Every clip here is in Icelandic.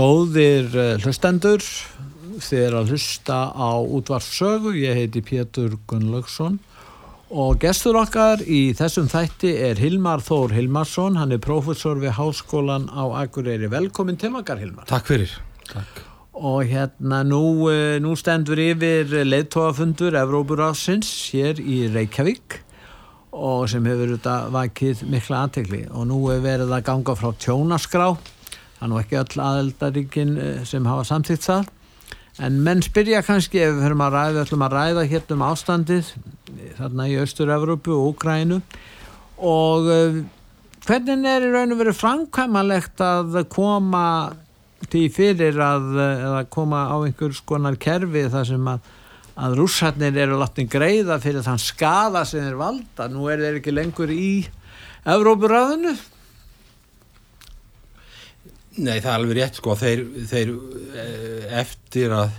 Góðir eh, hlustendur, þið er að hlusta á útvarfsögu, ég heiti Pétur Gunnlaugsson og gestur okkar í þessum þætti er Hilmar Þór Hilmarsson, hann er professor við Háskólan á Akureyri. Velkomin til okkar Hilmar. Takk fyrir. Takk. Og hérna nú, eh, nú stendur yfir leittóafundur Evróburásins hér í Reykjavík og sem hefur þetta vakið mikla aðtegli og nú er verið að ganga frá tjónaskrá það er nú ekki öll aðeldaríkin eh, sem hafa samþýtt það. En menn spyrja kannski ef við ætlum að ræða hérna um ástandið þarna í Östur-Európu og Úkrænu og uh, hvernig er í raun og verið framkvæmalegt að koma því fyrir að, að koma á einhvers konar kerfi þar sem að að rússarnir eru láttin greiða fyrir þann skada sem er valda? Nú er þeir ekki lengur í Evrópuræðinu Nei, það er alveg rétt sko, þeir, þeir eh, eftir að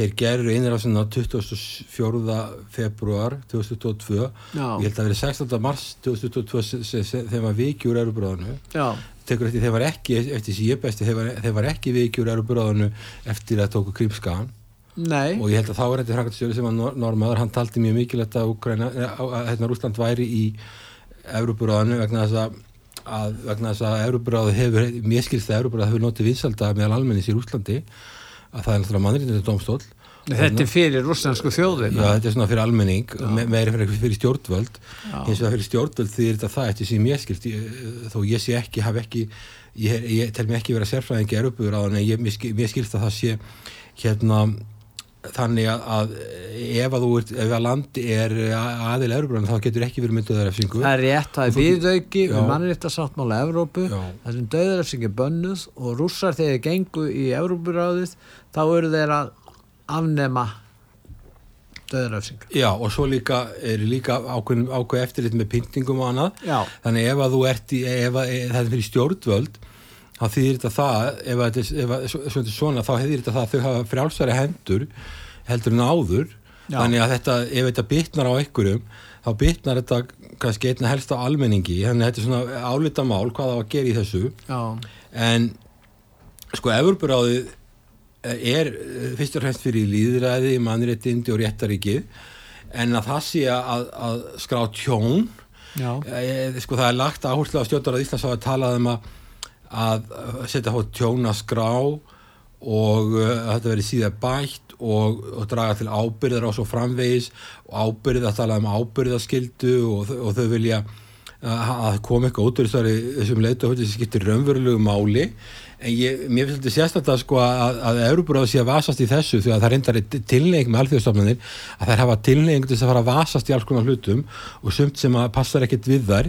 þeir gerur einræðsinn á 24. februar 2022 Já. ég held að það verið 16. mars 2022 þegar maður vikjur erubráðinu tekur eftir þeir var ekki eftir síðan ég besti, þeir var, þeir var ekki vikjur erubráðinu eftir að tóku krimskagan Nei. og ég held að þá er þetta hrangatstjóri sem var normaður, hann taldi mjög mikilvægt að, að, að hérna væri í erubráðinu vegna þess að að vegna þess að Európaráði hefur, mér skilst að Európaráði hefur notið vinsalda meðal almennis í Rúslandi að það er náttúrulega mannrýndinu domstól Þetta er fyrir rúslandsku þjóðin Já, þetta er svona fyrir almenning, me meiri fyrir, fyrir stjórnvöld. Eins og fyrir stjórnvöld því þetta það eftir sem ég skilst þó ég sé ekki, haf ekki ég, ég tel mér ekki vera sérfræðingi Európaráðan en ég, mér skilst að það sé hérna þannig að, að ef að ert, ef að landi er aðil Európa þá getur ekki verið með döðarefsingu Það er rétt, það er viðauki við mannréttasáttmála Európu það sem döðarefsing er bönnuð og rússar þegar þeir gengu í Európuráðið þá eru þeir að afnema döðarefsing Já og svo líka er líka ákveð eftirlit með pyntingum og annað. Já. þannig ef að þú ert í, ef að, það er fyrir stjórnvöld þá þýðir þetta það ef þetta er svona þá hefur þetta það að þau hafa frjálsari hendur heldur en áður. Já. þannig að þetta, ef þetta bitnar á einhverjum þá bytnar þetta kannski einna helst á almenningi. Þannig að þetta er svona álita mál hvað það var að gera í þessu. Já. en sko Evropuráðið er eh, fyrst og fremst fyrir líðræði, mannréttindi og réttaríkið en að það sé að, að skrá tjón e, sko það er lagt áherslu á stjórnar að Íslands á að tala um að, að setja hótt tjón að skrá og uh, þetta verið síðan bætt og, og draga til ábyrðar á svo framvegis og ábyrð að tala um ábyrðaskildu og, og þau vilja að koma eitthvað út úr þessum leitu sem skiptir raunverulegu máli. En ég, mér finnst þetta sérstaklega sko að, að Európaráð sé að vasast í þessu því að það reyndar tilneying með alþjóðstofnanir að þær hafa tilneying til þess að fara að vasast í alls konar hlutum og sumt sem að passar ekkert við þær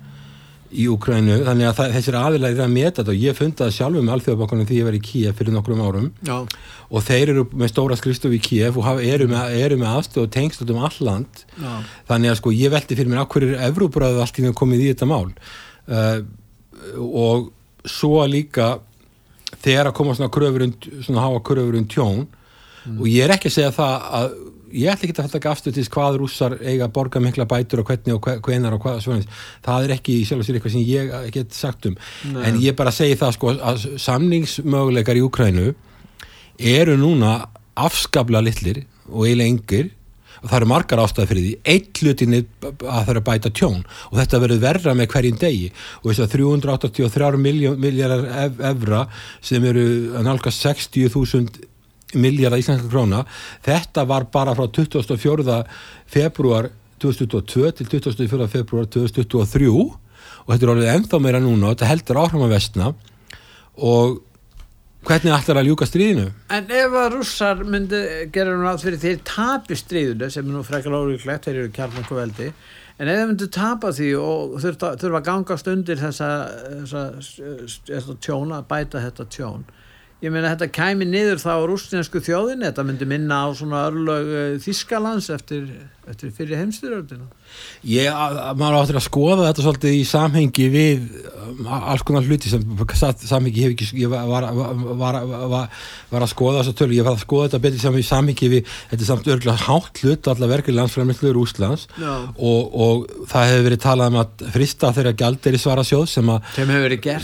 í Úkrænu, úkrænski yfirvöld og og það sem kom út í mars 2023 þá talað einhverjar 383 miljónir evra tjón í Ukrænu, þannig að það, þessir aðilægir er að meta þetta og ég fundi það sjálfur með alþjóðabokkanum því ég var í Kíef fyrir nokkrum árum Já. og þeir eru með stóra skristof í Kíef og hafa, eru með, með aðstöð og tengst um alland Já. þannig að sko ég veldi fyrir mér á hverju er Evróbræðu allt í því að komið í þetta mál uh, og svo líka þegar að koma svona kröfur um, svona hafa kröfur um tjón mm. og ég er ekki að segja það að ég ætla ekki að ekki afstöð til hvað rússar eiga að borga mikla bætur og hvernig og hvenar og hvað svona, það er ekki sjálf og sér eitthvað sem ég get sagt um. Nei. en ég bara segi það sko að samningsmöguleikar í Ukrænu eru núna afskabla litlir og eiginlega yngir og það eru margar ástæði fyrir því. Eitt hlutin er að það eru að bæta tjón. Og þetta verður verra með hverjum degi. Og þess að 383 miljardar evra sem eru nálgast 60.000 miljardar íslenska króna þetta var bara frá 24. februar 2022 til 24. februar 2023 og þetta er orðið ennþá meira núna og þetta heldur áhrifma vestna og hvernig ætlar að ljúka stríðinu? En ef að rússar myndi gera nú átt fyrir þeir tapi stríðinu sem er nú frekar ólíklegt, þeir eru kjarnanku veldi en ef þeir myndi tapa því og þurfa að gangast undir þessa, þessa, þessa tjóna, bæta þetta tjón ég meina þetta kæmi niður þá rúsnesku þjóðin, þetta myndi minna á svona örlög eh, Þískalands eftir, eftir fyrir heimstyrjöldina Ég, maður áttur að skoða þetta svolítið í samhengi við um, alls konar hluti sem samhengi hef ekki, ég var, var, var, var að skoða þess að tölu, ég var að skoða þetta betur í samhengi við, þetta er samt örgulega hátt hlut allar verkið landsframleysluður Úslands og, og það hefur verið talað um að frista þeirra gældir í svara sjóð sem að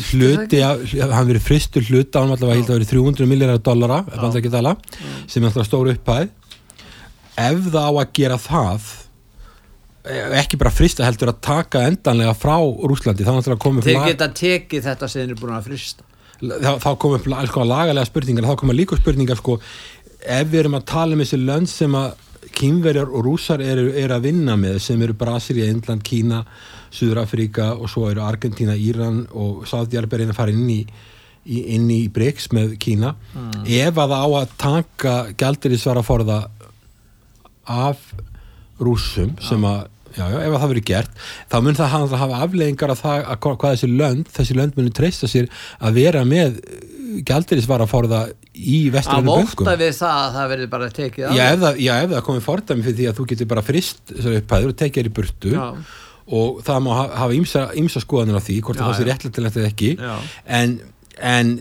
hluti, hann verið fristur hluta ánum allavega held að verið 300 miljardar dollara, sem er alltaf stóru upphæð. Ef það á að gera það ekki bara frista heldur að taka endanlega frá Rúslandi þeir geta tekið þetta sem þeir eru búin að frista þá, þá komum alls konar lagalega spurningar þá komum líka spurningar sko ef við erum að tala um þessi lönd sem að kynverjar og rúsar eru, eru að vinna með sem eru Brasilia, Indland, Kína Suðurafrika og svo eru Argentina, Íran og Sáðjárbergin að fara inn í, í, inn í BRICS með Kína. Mm. ef að á að taka gældir í svara forða af rúsum sem að Já, já, ef það verið gert, þá mun það hafa, hafa afleggingar af það að hvað þessi lönd, þessi lönd munir treysta sér að vera með gældirisvara fórða í vesturinu böngum. Að móta við það að það verið bara tekið af? Já, ef það, það komið fordæmi fyrir því að þú getur bara frist þessari upphæður og tekið þér í burtu já. og það má hafa ýmsa, ýmsa skoðanir á því, hvort það sé réttilegt eða ekki, en, en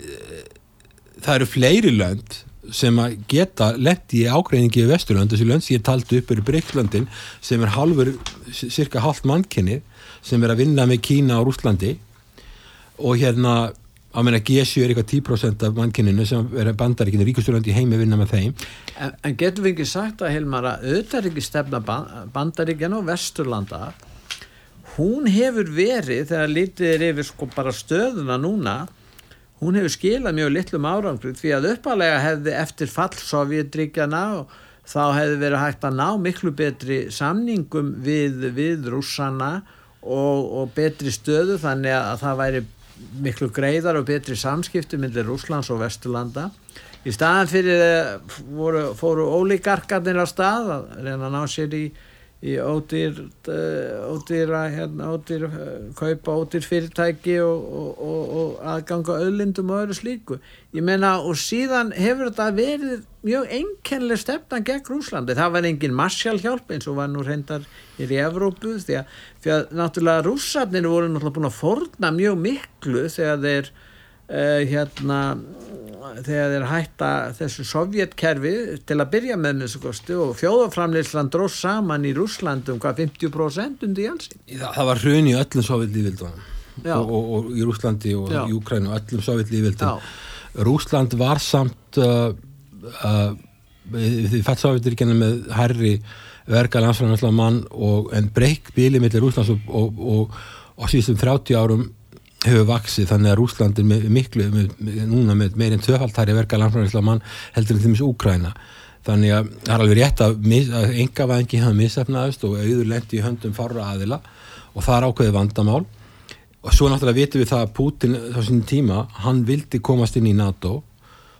það eru fleiri lönd sem að geta lendi í ágreiningi í Vesturland, þessi lönd sem ég taldi upp eru Breiklöndin sem er halfur cirka halvt mannkynni sem er að vinna með Kína og Rúslandi og hérna að meina G7 er eitthvað 10% af mannkynninu sem er bandaríkinu, ríkusturlandi í heimi vinna með þeim. En, en getur við ekki sagt að Hilmar að auðvitað ekki stefna bandaríkinu og Vesturlanda hún hefur verið þegar lítið er yfir sko bara stöðuna núna hún hefur skilað mjög litlum árangrið því að uppalega hefði eftir fall Sovjetríkjana og þá hefði verið hægt að ná miklu betri samningum við, við rússana og, og betri stöðu þannig að það væri miklu greiðar og betri samskipti myndir Rúslands og Vesturlanda. Í staðan fyrir voru, fóru ólíkarkarnir á stað að reyna að ná sér í, í ódýr ódýra hérna, ódýr kaupa ódýr fyrirtæki og, og, og, og aðganga öðlindum og öðru slíku. Ég meina og síðan hefur þetta verið mjög einkennileg stefna gegn Rúslandi það var engin marsjál hjálp eins og var nú reyndar í Evrópu því að, því að náttúrulega rússarnir voru náttúrulega búin að forna mjög miklu þegar þeir uh, hérna þegar þeir hætta þessu sovjetkerfi til að byrja með þessu kosti og fjóðaframleysland dróð saman í Rúsland um hvað 50% undir jálsinn. Það, það var hrun í öllum sovjetlífildunum og, og, og í Rúslandi og Já. í Ukrænu og öllum sovjetlífildunum. Rúsland var samt uh, uh, því fætt sovjetríkjana með herri verka landsfæðan en breyk bíli millir Rúslands og, og, og síðustum 30 árum hefur vaksið þannig að Rúsland með, miklu með, með, núna með meirinn töfaldhæri verka landfræðislega mann heldur en þeim þessu Úkræna þannig að það er alveg rétt að, að enga væðingi hafa misefnaðist og auður lendi í höndum farra aðila og það er ákveðið vandamál. Og svo náttúrulega vitum við það að Putin á sín tíma, hann vildi komast inn í NATO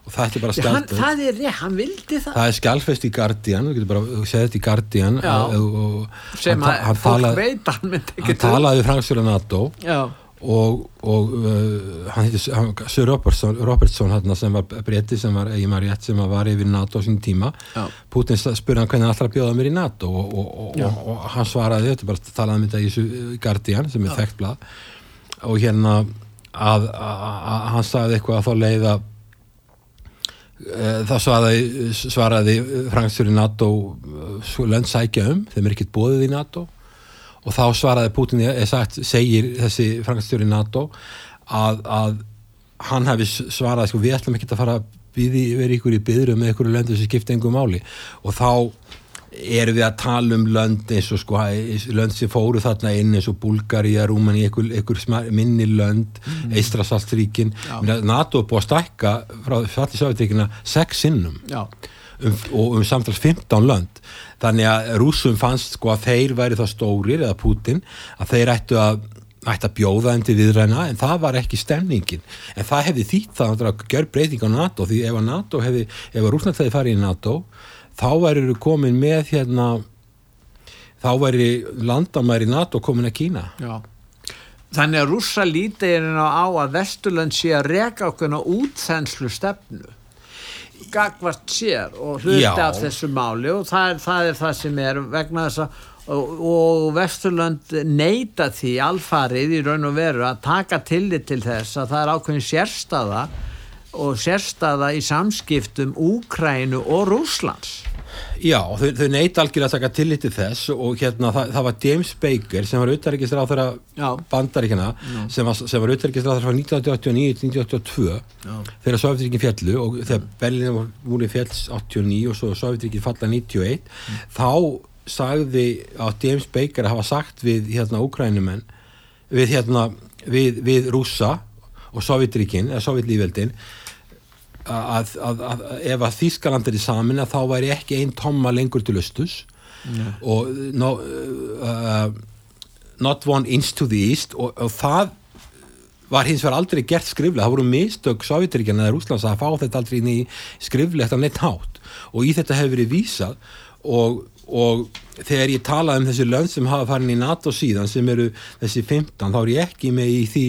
og það er bara skjálfest það er rétt, hann vildi það. Það er skjálfest í Guardian, þú getur bara segðið þetta í Guardian og, og, sem að fólk veit hann, hann talaði fransfjöla NATO já og, og uh, hann heitir Sir Robertson, Robertson hérna, sem var breyti sem var, ég maður rétt, sem var yfir NATO á sín tíma Já. Putin spurði hann hvernig alltaf bjóða mér í NATO og, og, og hann svaraði þetta bara talaði um þetta í Guardian sem er Já. þekkt blad og hérna að, að, að hann sagði eitthvað að þá leiða uh, það svaraði, svaraði Frankstur í NATO uh, lönd sækja um, þeim er ekkert bóðið í NATO og þá svaraði Putin sagt, segir þessi frangastöru NATO að, að hann hefði svarað sko, við ætlum ekki að fara að vera ykkur í byðrum með ykkur löndu sem skipta engum máli. Og þá erum við að tala um lönd eins og sko lönd sem fóru þarna inn eins og Bulgaria, Rúmani, ykkur, ykkur minni lönd, mm. Eistrasaltríkin NATO er búið að stækka frá þetta sáðutíkina sex sinnum um, og um samtals 15 lönd þannig að rúsum fannst sko að þeir væri það stórir eða Putin að þeir ættu að ætti að bjóða þeim til viðræna en það var ekki stemningin. En það hefði þýtt það að gera breyting á NATO því ef að NATO hefði, ef að Rúsland hefði farið í NATO þá væri komin með hérna þá væri landamæri NATO komin að Kína. Já. Þannig að rúsa lítið er á að Vesturland sé að reka okkur á útþenslu stefnu gagvart sér og hluti af þessu máli og það er, það er það sem er vegna þess að og, og Vesturlönd neyta því alfarið í raun og veru að taka tillit til þess að það er ákveðin sérstaða og sérstaða í samskiptum Úkrænu og Rúslands Já, þau, þau neitt algjörlega að taka tilliti þess og hérna það, það var James Baker sem var auðverkistur á þeirra bandaríkina sem var, var auðverkistur á þeirra frá 1989-1982 þegar Sovjetrikin fjallu og þegar Berlin voru fjalls 89 og svo Sovjetrikin falla 91 mm. þá sagði á James Baker að hafa sagt við hérna Ukrænumenn við hérna við, við Rúsa og Sovjetrikin eða Sovjetlífveldin að, að, að ef að Þískaland er í samin að þá væri ekki einn tomma lengur til östus yeah. og no, uh, not one inch to the east. Og, og það var hins vegar aldrei gert skriflega, það voru mistök Sovjetiríkjana eða Rúslands að fá þetta aldrei inn í skriflegt af neitt hátt. Og í þetta hefur verið vísað. Og, og þegar ég talaði um þessi lönd sem hafa farin í NATO síðan sem eru þessi 15 þá er ég ekki með í því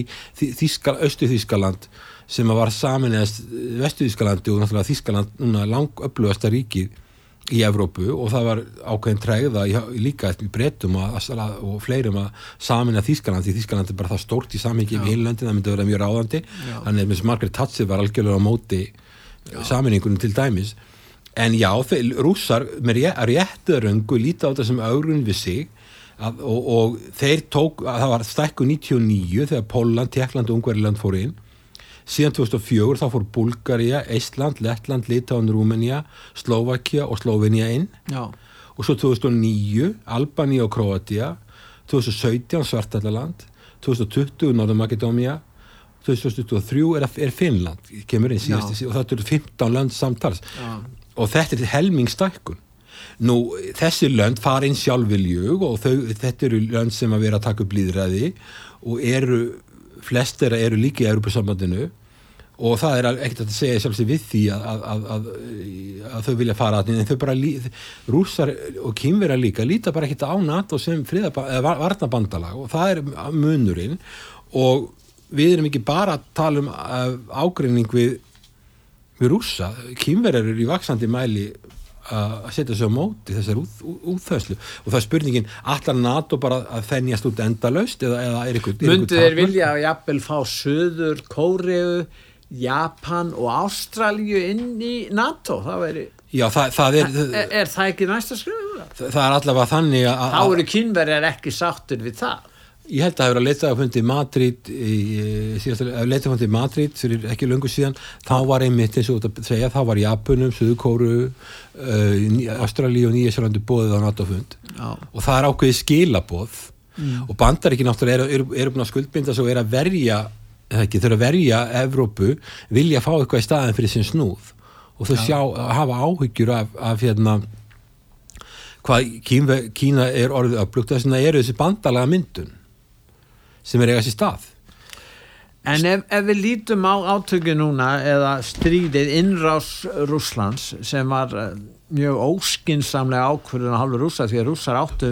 Östu Þískaland sem var saminast Vestuðískalandi og náttúrulega Þískaland núna langöflugasta ríkið í Evrópu og það var ákveðin træða líka eftir breytum og fleirum að samina Þískaland því Þískaland er bara það stórt í samhengi við heilöndin, það myndi að vera mjög ráðandi. Þannig að Margaret Thatcher var algjörlega á móti saminningunum til dæmis. En já, rússar með réttaröngu líti á þetta sem augrun við sig að, og, og þeir tók, það var stækku 99 þegar Póland, Tjekkland og Ungverðiland fór inn síðan 2004 þá fór Bulgaria, Eistland, Lettland, Litáin, Rúmenía, Slovakia og Slovenia inn. Já. og svo 2009 Albania og Kroatia 2017 Svartallaland 2020 Norður Makedómia 2023 er, er Finnland kemur inn síðast og þetta eru 15 land samtals. Já. og þetta er helmingstækkun. Nú, þessi lönd fara inn sjálfviljug og þau, þetta eru lönd sem að vera að taka upp líðræði og eru flest eru líka í Europasambandinu og það er ekkert að segja sjálfsög við því að, að, að, að þau vilja fara að en þau bara, rússar og kýmverjar líka líta bara ekkert á NATO sem varnabandalag og það er munurinn. Og við erum ekki bara að tala um ágreining við, við rússa, kýmverjar eru í vaksandi mæli að setja sig á móti þessar útþöðslu og það er spurningin allar NATO bara að þennjast út endalaust eða, eða er ykkur Mundu þeir vilja að jafnvel fá Suður, Kóriðu Japan og Ástralju inn í NATO. Það veri Já, það, það er, er, er það ekki næsta skrif? Það, er allavega þannig að Þá eru kynverjar ekki sáttur við það. Ég held að það hefur að leta á fundi Madrid leta á fundi Madrid fyrir ekki lungu síðan. Þá var einmitt eins og þetta segja þá var Japunum, Suðukóru uh, Ástralíu og Nýjasjálfandi bóðið á NATO-fund og það er ákveðið skilaboð. Mm. og bandar ekki náttúrulega eru er, er búin að skuldbinda svo er að verja ekki, eru að verja Evrópu vilja fá eitthvað í staðin fyrir sin snúð. Og þau sjá, hafa áhyggjur af, af hérna hvað Kína, Kína er orðið upplugt þess að eru þessi bandalaga myndun sem er eigast í stað. En ef, ef við lítum á átöku núna eða stríðið innrás Rúslands sem var eh, mjög óskinsamlega ákvörðun á halvu rúsa því að rússar áttu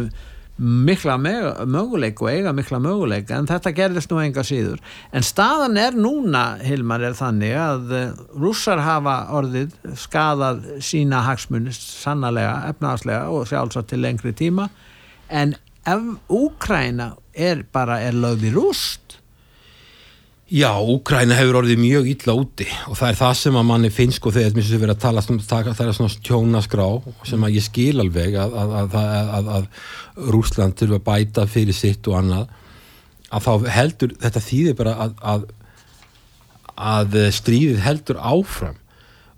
mikla möguleik og eiga mikla möguleik en þetta gerðist nú enga síður. En staðan er núna Hilmar er þannig að eh, rússar hafa orðið skadað sína hagsmunist sannlega efnaðslega og sjálfsagt til lengri tíma. En Úkræna er bara er lögð í rúst Já, Úkræna hefur orðið mjög illa úti og það er það sem að manni finnst og þegar þess að vera að tala um það er svona tjónaskrá sem að ég skil alveg að, að, að, að Rúsland þurfa að bæta fyrir sitt og annað að þá heldur, þetta þýðir bara að stríðið heldur áfram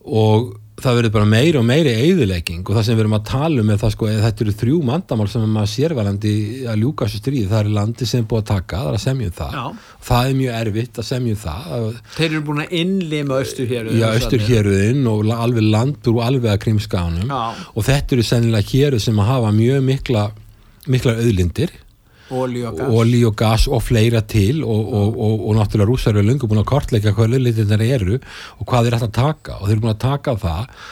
og það verður bara meiri og meiri eigðulegging og það sem við erum að tala um er það sko þetta eru þrjú mandamál sem maður sérvalandi að ljúka þessu stríð, það er landi sem er búið að taka, það er að semja um það. Já. það er mjög erfitt að semja um það. Þeir eru búin að innlima austurhéruðin Já, austurhéruðin og alveg landur og alveg að krimskánum og þetta eru sennilega héruð sem að hafa mjög mikla mikla auðlindir Óli og gas. Og fleira til og, og, og, og náttúrulega rúsar eru lengur búin að kortleika hvað lögleitinnar eru og hvað þeir ætla að taka og þeir eru búin að taka það.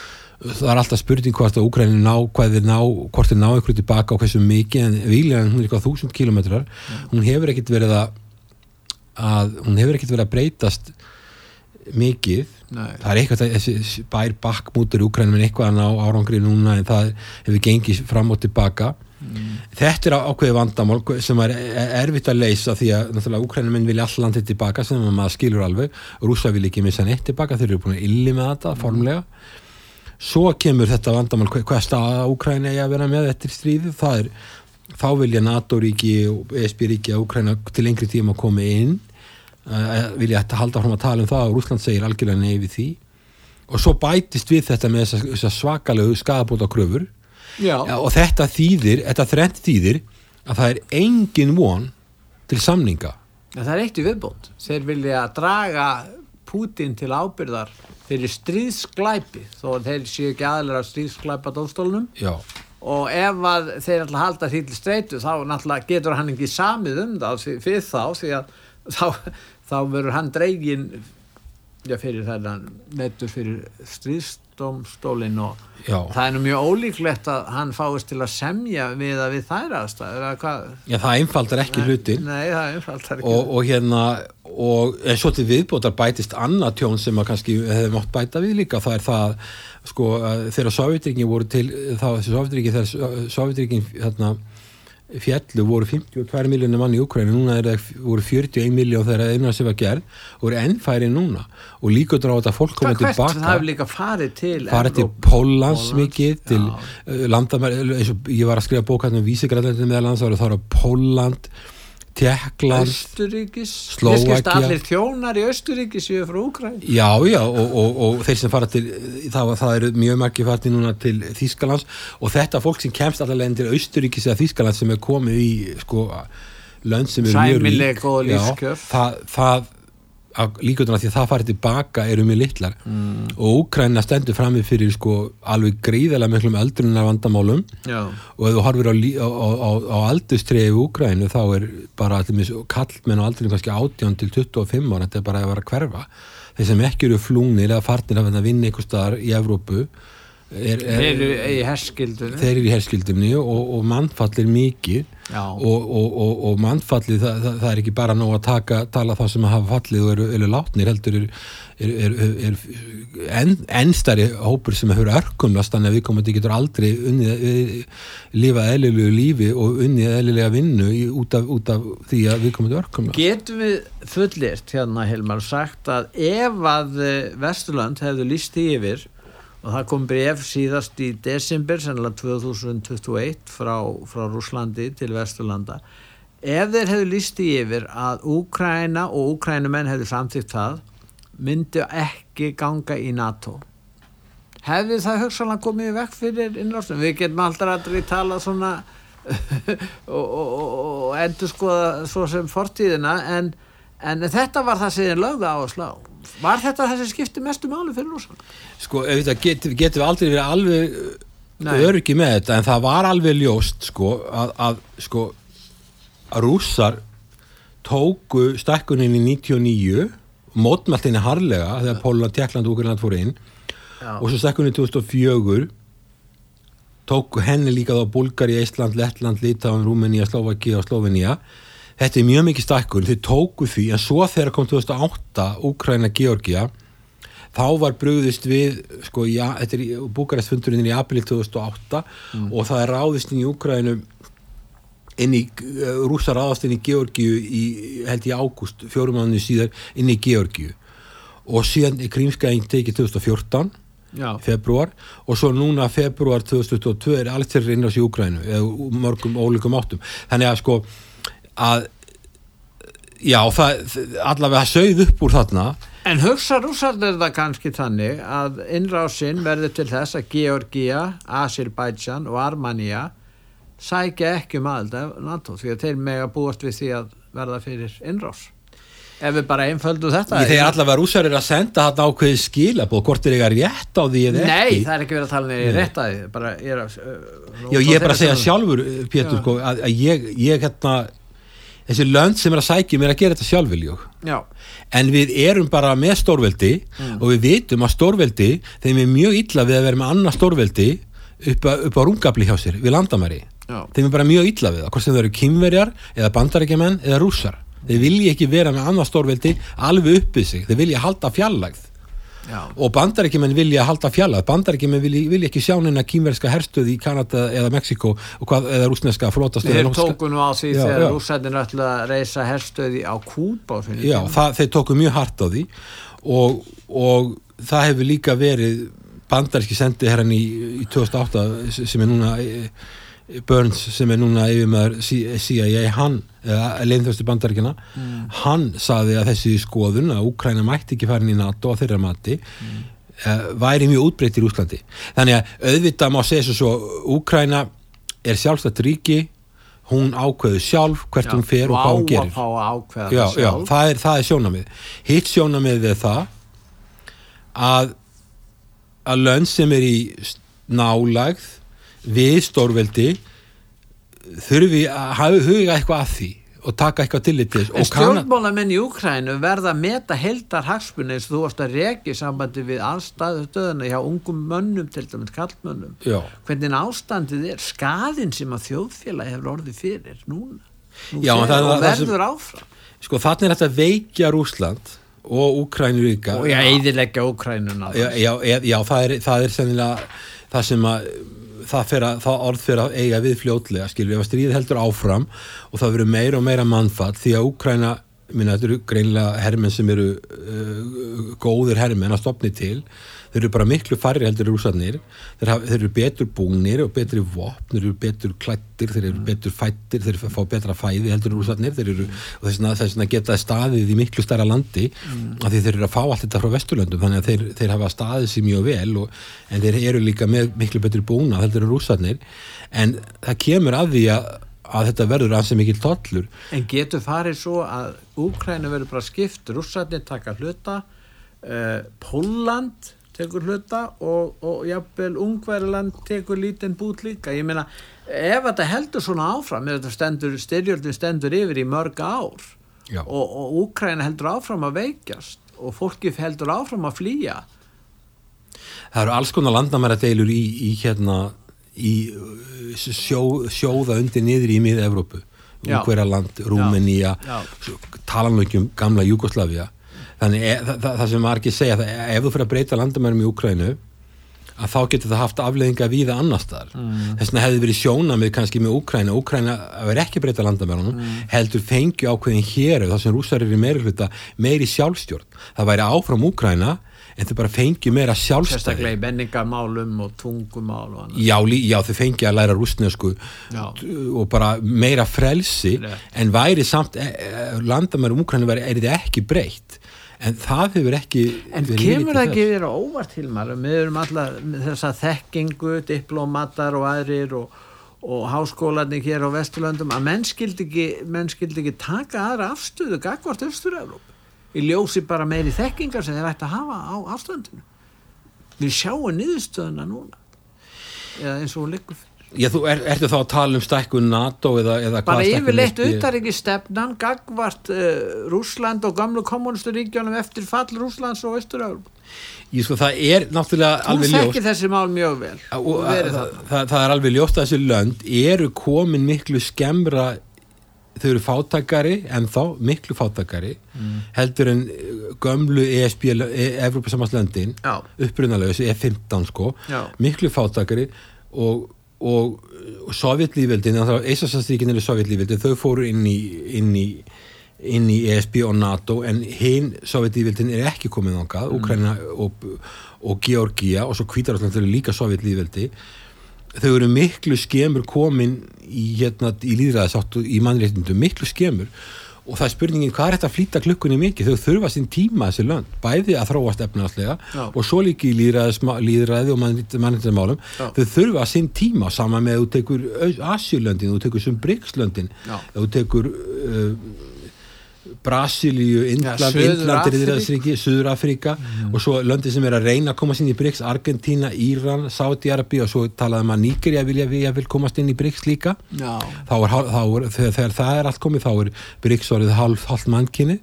Það er alltaf spurning hvort að Úkræni ná hvað þeir ná, hvort þeir ná ykkur tilbaka og hversu mikið en výlega hún er eitthvað þúsund kilómetrar hún hefur ekkert verið að, að hún hefur ekkert verið að breytast mikið. Nei. það er eitthvað þessi bær bakkmútur í Úkræni en eitthvað að ná árangri núna en það hefur gengið fram og tilbaka Mm. Þetta er ákveði vandamál sem er erfitt að leysa því að náttúrulega úkrænuminn vilja all landið tilbaka sem maður skilur alveg. Rúsa vil ekki missa neitt tilbaka þeir eru búin að illi með þetta formlega. Svo kemur þetta vandamál hvað staða úkræni er að vera með eftir stríði það er, þá vilja NATO-ríki og ESB-ríki að úkræna til lengri tíma að koma inn uh, vilja þetta halda fram að tala um það og Rúsland segir algjörlega neyfi því. Og svo bætist við þetta með þessa, þessa svakalegu skadabóta kröfur Já. og þetta þýðir, þetta þrent þýðir að það er engin von til samninga ja, það er eitt í viðbót þeir vilja draga Putin til ábyrðar fyrir stríðsklæpi þó þeir séu ekki aðlega stríðsklæpa dómstólunum Já. og ef þeir alltaf halda því til streitu þá getur hann ekki samið um það fyrir þá því að þá, þá verður hann dreygin já, fyrir þennan nettur fyrir stríðsdómstólin og já. það er nú mjög ólíklegt að hann fáist til að semja við að við þær aðstæður Já það einfaldar ekki hlutin. Nei það einfaldar ekki og, og hérna og en svo til viðbótar bætist annað tjón sem að kannski hefði mátt bæta við líka. Það er það sko þegar Sovjetringin voru til þá þessi Sovjetringin þegar Sovjetringin hérna fjallu voru 52 miljónir mann í Ukræni núna er það voru 41 miljón þegar eina sem var gerð og voru ennfæri núna. Og líka dráð að fólk komið tilbaka það hefur líka farið til farið til Pólans mikið til uh, landamæri, eins og ég var að skrifa bókast um vísigræðlega meðal lands þá var Póland Tjekkland, Slovakia Ég skilst allir þjónar í Östuríkis við frá Úkræn Já, já, og, og, og þeir sem fara til það, það eru mjög margir farið núna til Þýskalands og þetta fólk sem kemst allavega til Östuríkis eða Þýskalands sem er komið í sko, lönd sem eru mjög rík. það, það líkvöldunar því að það farið tilbaka eru mjög litlar mm. og Úkræna stendur fram með fyrir sko alveg gríðilega miklum öldrunar vandamálum Já. og ef þú horfir á, á, á, á aldustreiði í Úkrænu þá er bara kallmenn á aldrinu kannski 18 til 25 ára þetta er bara að vera að hverfa þeir sem ekki eru flúnir eða farnir að vinna einhver staðar í Evrópu Er, er, þeir eru í herskildunni þeir eru í herskildunni og, og mannfallir mikið og, og, og mannfallir það, það, það er ekki bara nóg að taka, tala það sem hafa fallið og eru, eru látnir heldur er, er en, ennstæri hópur sem hefur örkumlast þannig að við komum að þetta getur aldrei unnið, lífa eðlilegu lífi og unnið eðlilega vinnu í, út, af, út af því að við komum að örkumlast Getum við fullirt hérna Hilmar sagt að ef að Vesturland hefðu líst í yfir og það kom bref síðast í desember, sennilega 2021 frá, frá Rúslandi til Vesturlanda. Ef þeir hefðu lísti yfir að Úkræna og Úkrænumenn hefðu samtíkt það myndi ekki ganga í NATO. Hefði það högsalega komið vekk fyrir innrástum, við getum alltaf aldrei talað svona og, og, og endur skoða svo sem fortíðina en, en þetta var það sem ég lögði á. að slá var þetta þessi skipti mestu máli fyrir rúsan? Sko, getum get við aldrei verið alveg uh, öryggi með þetta en það var alveg ljóst sko að, að sko að rússar tóku stakkunin í 99 mótmæltinni harlega þegar Póluland, Tjekkland og Úrland fór inn Já. og svo stakkunin í 2004 tóku henni líka þá Bulgari, Ísland, Lettland, Lítáin, Rúmeníja, Slovakia og Slovenia þetta er mjög mikið stakkun, þau tóku því en svo þegar kom 2008 Úkræna Georgia þá var brúðist við sko, já, þetta er búkarestfundurinn í april 2008 mm. og það er ráðist inn í Úkrænu inn í uh, rúsa ráðast inn í Georgiu í, held í ágúst, fjórum mánu síðar inn í Georgiu og síðan er Krímskæðing tekið 2014 Já. februar og svo núna februar 2022 er allt þeirra inn á síðu Úkrænu eða mörgum ólíkum áttum þannig að sko að já, það, allavega sögð upp úr þarna. En hugsa rúsarnir það kannski þannig að innrásinn verður til þess að Georgia, Azerbaijan og Armania sækja ekki um aðelda NATO því að þeir mega búast við því að verða fyrir innrás. Ef við bara einföldu þetta Þegar allavega rúsar er að senda þetta ákveði skilabóð hvort er eitthvað rétt á því eða ekki. Nei, það er ekki verið að tala um því rétt á því bara, ég er að, uh, Já, ég er bara að segja sjálfur Pétur, sko, að, að ég, ég hérna þessi lönd sem er að sækjum er að gera þetta sjálfviljúk en við erum bara með stórveldi mm. og við vitum að stórveldi þeim er mjög illa við að vera með annað stórveldi upp, a, upp á rungabli hjá sér við landamæri, Já. þeim er bara mjög illa við hvort sem það eru kymverjar eða bandarækjumenn eða rússar, þeir vilja ekki vera með annað stórveldi alveg uppið sig. Þeir vilja halda fjallægð Já. og bandarækjumenn vilja halda fjallað bandarækjumenn vilja, vilja ekki sjá neina kýmverska herstöð í Kanada eða Mexiko eða rúsneska flótastöð Þeir tóku nú á því já, þegar rúsættin ætla að reysa herstöði á Kúpa Já, það, þeir tóku mjög hart á því og, og það hefur líka verið bandarækji sendið hérna í, í 2008 sem er núna Burns sem er núna yfir með CIA hann, leynþjóðstu bandaríkjana mm. hann saði að þessi skoðun að Úkræna mætti ekki farin í NATO á þeirra mati mm. uh, væri mjög útbreytt í Úslandi þannig að auðvitað má segja svo Úkræna er sjálfstætt ríki hún ákveður sjálf hvert já, hún fer og hvað hún gerir já, já, það er, er sjónamið hitt sjónamið er það að að lönn sem er í nálægð við stórveldi þurfi að hafa huga eitthvað að því og taka eitthvað til þess. En stjórnmálamenn í Ukrænu verða að meta heldar hagsmunni eins og þú varst að regi sambandi við allstaðu stöðuna hjá ungum mönnum til dæmis kallmönnum Já. hvernig ástandið er skadinn sem að þjóðfélagi hefur orðið fyrir núna. Nú Já, það, og verður sem, áfram. Sko þannig er þetta veikja Rúsland og Ukrænu líka. Og ég eidilegja Ukrænuna Já, já, já það er, það er sennilega það sem að það, að, það orð fyrir að eiga við fljótlega skilur, ef að stríð heldur áfram og það verður meira og meira mannfatt því að Úkræna, minna þetta eru greinlega hermenn sem eru uh, góðir hermenn að stopni til þeir eru bara miklu farri heldur rúsarnir þeir, þeir eru betur búnir og betri vopn, þeir eru betur klættir þeir eru betur fættir, þeir eru að fá betra fæði heldur rúsarnir eru, og þess vegna geta staðið í miklu starra landi mm. af því þeir eru að fá allt þetta frá vesturlöndum. Þannig að þeir, þeir hafa staðið sér mjög vel og, en þeir eru líka með miklu betri búna heldur rúsarnir en það kemur að því að að þetta verður ansið mikil tollur. En getur farið svo að Úkrænu verður bara skipt, rússarnir taka hluta uh, Póland tekur hluta og, og jafnvel ungverðiland tekur lítinn bút líka. Ég meina ef þetta heldur svona áfram styrjöldin stendur yfir í mörg ár og, og Úkræna heldur áfram að veikjast og fólki heldur áfram að flýja. Það eru alls konar landamæradeilur í, í hérna í uh, sjó, sjóða undir niður í miða-Evrópu Ungverjaland, Rúmenía talanlögjum gamla Jugoslavia þannig e, það, það, það sem margir segja ef þú fyrir að breyta landamærum í Ukrænu að þá getur það haft afleðinga við annar staðar. Mm. Þess vegna hefði verið sjónamið kannski með Úkræna, Úkræna verið ekki breyta landamærunum, mm. heldur fengju ákveðin hér, þá sem rúsar eru meiri hluta meiri sjálfstjórn. Það væri áfram Úkræna en þau bara fengju meira sjálfstæði. Sérstaklega í menningamálum og tungumál og. Já, já þau fengju að læra rúsnesku og bara meira frelsi Le. en væri samt, e, e, landamærum Úkræna er þetta ekki breytt en það hefur ekki en kemur það ekki verið óvart til maður við erum alltaf þess að þekkingu diplomatar og aðrir og, og háskólanir hér á Vesturlöndum að menn skildi ekki, menn skildi ekki taka aðra afstöðu gagvart Östur-Európ í ljósi bara meiri þekkingar sem þeir ætti að hafa á afstöndinu við sjáum niðurstöðuna núna. Eða eins og fyrir Já, þú er, ertu þá að tala um stækkun NATO eða, eða hvað stækkun? Bara yfirleitt auðvitað ekki stefnan, gagvart uh, Rúsland og gamlu kommunisturíkjónum eftir fall Rúslands og Östur-Európa. Ég sko, það er náttúrulega Þú alveg ljóst. Þú þekkir þessi mál mjög vel. Og, og, það. Það, það, það er alveg ljóst að þessi lönd eru komin miklu skemmra, þau eru fátakari en þá miklu fátakari mm. heldur en gömlu ESB, Evrópa samanslöndin, upprunalega þessi E15 sko, Já. miklu fátakari og og, og Sovjetlífveldin Íslandsastríkin eru Sovjetlífveldin þau fóru inn í, inn í inn í ESB og NATO en hinn Sovjetlífveldin er ekki komið ángað mm. Ukraina og, og Georgia og svo Kvítaralland eru líka Sovjetlífveldi þau eru miklu skemur komin í, hérna, í líðræðisáttu í mannréttindum, miklu skemur og það er spurningin hvað er þetta að flýta klukkunni mikið? Þau þurfa sín tíma þessi lönd bæði að þróast efnaðslega og svo líki í líðræði og mannindamálum þau þurfa sín tíma saman með þú tekur Asjulöndin, þú tekur Sumbrikslöndin þú tekur uh, Brasilíu, Indland, ja, Indland Íðræðsriki, Suður-Afrika mm. og svo löndi sem er að reyna að komast inn í BRICS Argentina, Íran, Saudi-Arabi og svo talaðum að Níkerja vilja við að vil komast inn í BRICS líka Já. þá er, þá er þegar, þegar það er allt komið þá er BRICS orðið halvt halv mannkinni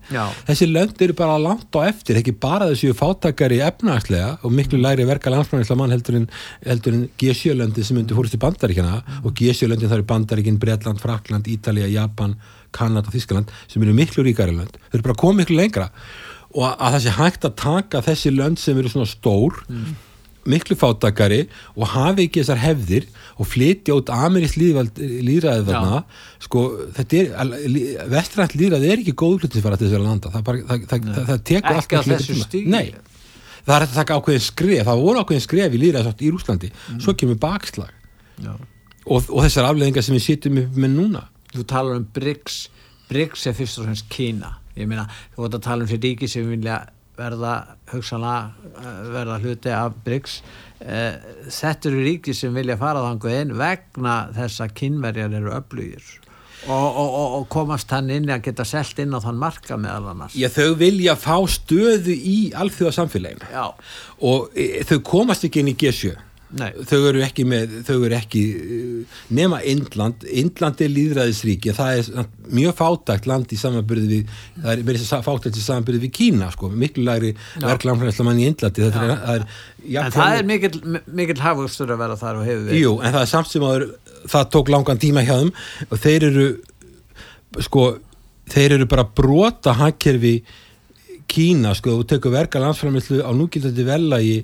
þessi lönd eru bara langt á eftir ekki bara þessi fátakari efnagslega og miklu læri verka landsmænisla mann heldur en, en G7-löndi sem undir fórstu bandaríkjana mm. og G7-löndin það eru bandaríkin, Breitland, Frakland, Ítalija, Japan Kanada og Þískaland sem eru miklu ríkari lönd. Þau eru bara komið miklu lengra. Og að það sé hægt að taka þessi lönd sem eru svona stór mm. miklu fátakari og hafi ekki þessar hefðir og flytja út amerísk líðræðið þarna sko þetta er vestrænt líðræðið er ekki góð hlutin fyrir að þessu landa það, bara, það, það, það tekur alltaf hlutin nei. Það er að taka ákveðin skref það voru ákveðin skref í líðræðsátt í Rúslandi mm. svo kemur bakslag. Og, og þessar afleðingar sem við sittum með núna þú talar um BRICS BRICS er fyrst og fremst Kína. Ég meina, þú vart að tala um fyrir ríki sem vilja verða hugsanlega eh, verða hluti af BRICS eh, þetta eru ríki sem vilja fara þangu inn vegna þess að kynverjar eru öflugir. Og, og, og komast hann inn að geta selgt inn á þann marka meðal annars. Já, þau vilja fá stöðu í alþjóðasamfélaginu. Og e, þau komast ekki inn í G7 Nei. þau eru ekki með þau eru ekki uh, nema Indland. Indland er líðræðisríki það er mjög fátækt land í samanbyrði við það er verið fátækt í samanbyrði við Kína sko, miklu lagri verklamfræðsla mann í Indlandi. Það er, það er, ja, en það er mikil, mikil hafustur að vera þar og hefur við Jú, en það er samt sem að það tók langan tíma hjá þeim og þeir eru sko, þeir eru bara brota hakkerfi Kína sko, og tekur verka landsframleyslu á núgildandi velagi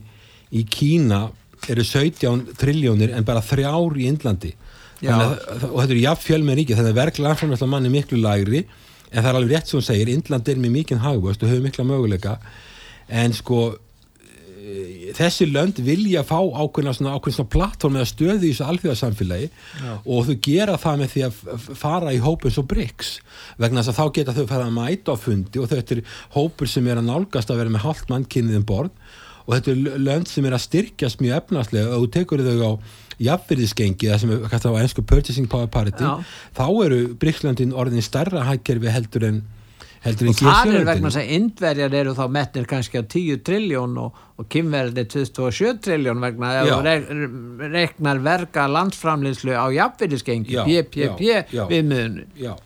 í Kína eru 17 triljónir en bara þrjár í Indlandi. Að, og þetta eru jafn fjöl með ríki þannig að verklega anframlega mann er miklu lægri en það er alveg rétt sem hún segir Indland er með mikinn hagvöst og hefur mikla möguleika. En sko e, þessi lönd vilja fá ákveðna svona, ákveðna svona plattform eða stöði í þessu alþjóðarsamfélagi og þau gera það með því að fara í hópur svo BRICS. Vegna þess að þá geta þau að fara að mæta á fundi og þetta er hópur sem er að nálgast að vera með halvt mann kynniðin um borð og þetta er lönd sem er að styrkjast mjög efnarslega og þú tekur þau á jafnverðisgengi, það sem er hægt á einsku purchasing power parity, Já. þá eru Bríklandin orðin starra hækkerfi heldur en heldur en og það er vegna að indverjar eru þá metnir kannski á 10 triljón og, og kymverðin er 27 triljón vegna að þú reknar verka landsframleyslu á jafnverðisgengi PPP við miðunum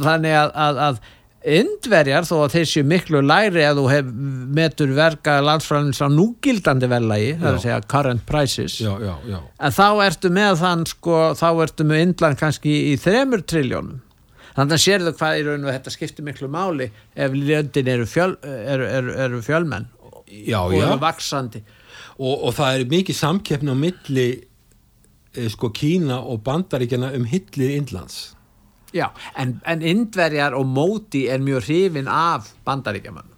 þannig að, að, að Indverjar þó að þeir séu miklu læri að þú hef metur verka landsfræðins á núgildandi vellægi, það er að segja current prices. Já, já, já. en þá ertu með þann sko, þá ertu með Indland kannski í þremur triljónum þannig að sérðu hvað í raun og þetta skiptir miklu máli ef löndin eru, fjöl, eru, eru, eru fjölmenn já, og eru vaksandi Og, og það er mikið samkeppni á milli eh, sko Kína og bandaríkjana um hillir Indlands Já, en, en indverjar og móti er mjög hrifin af bandaríkjaman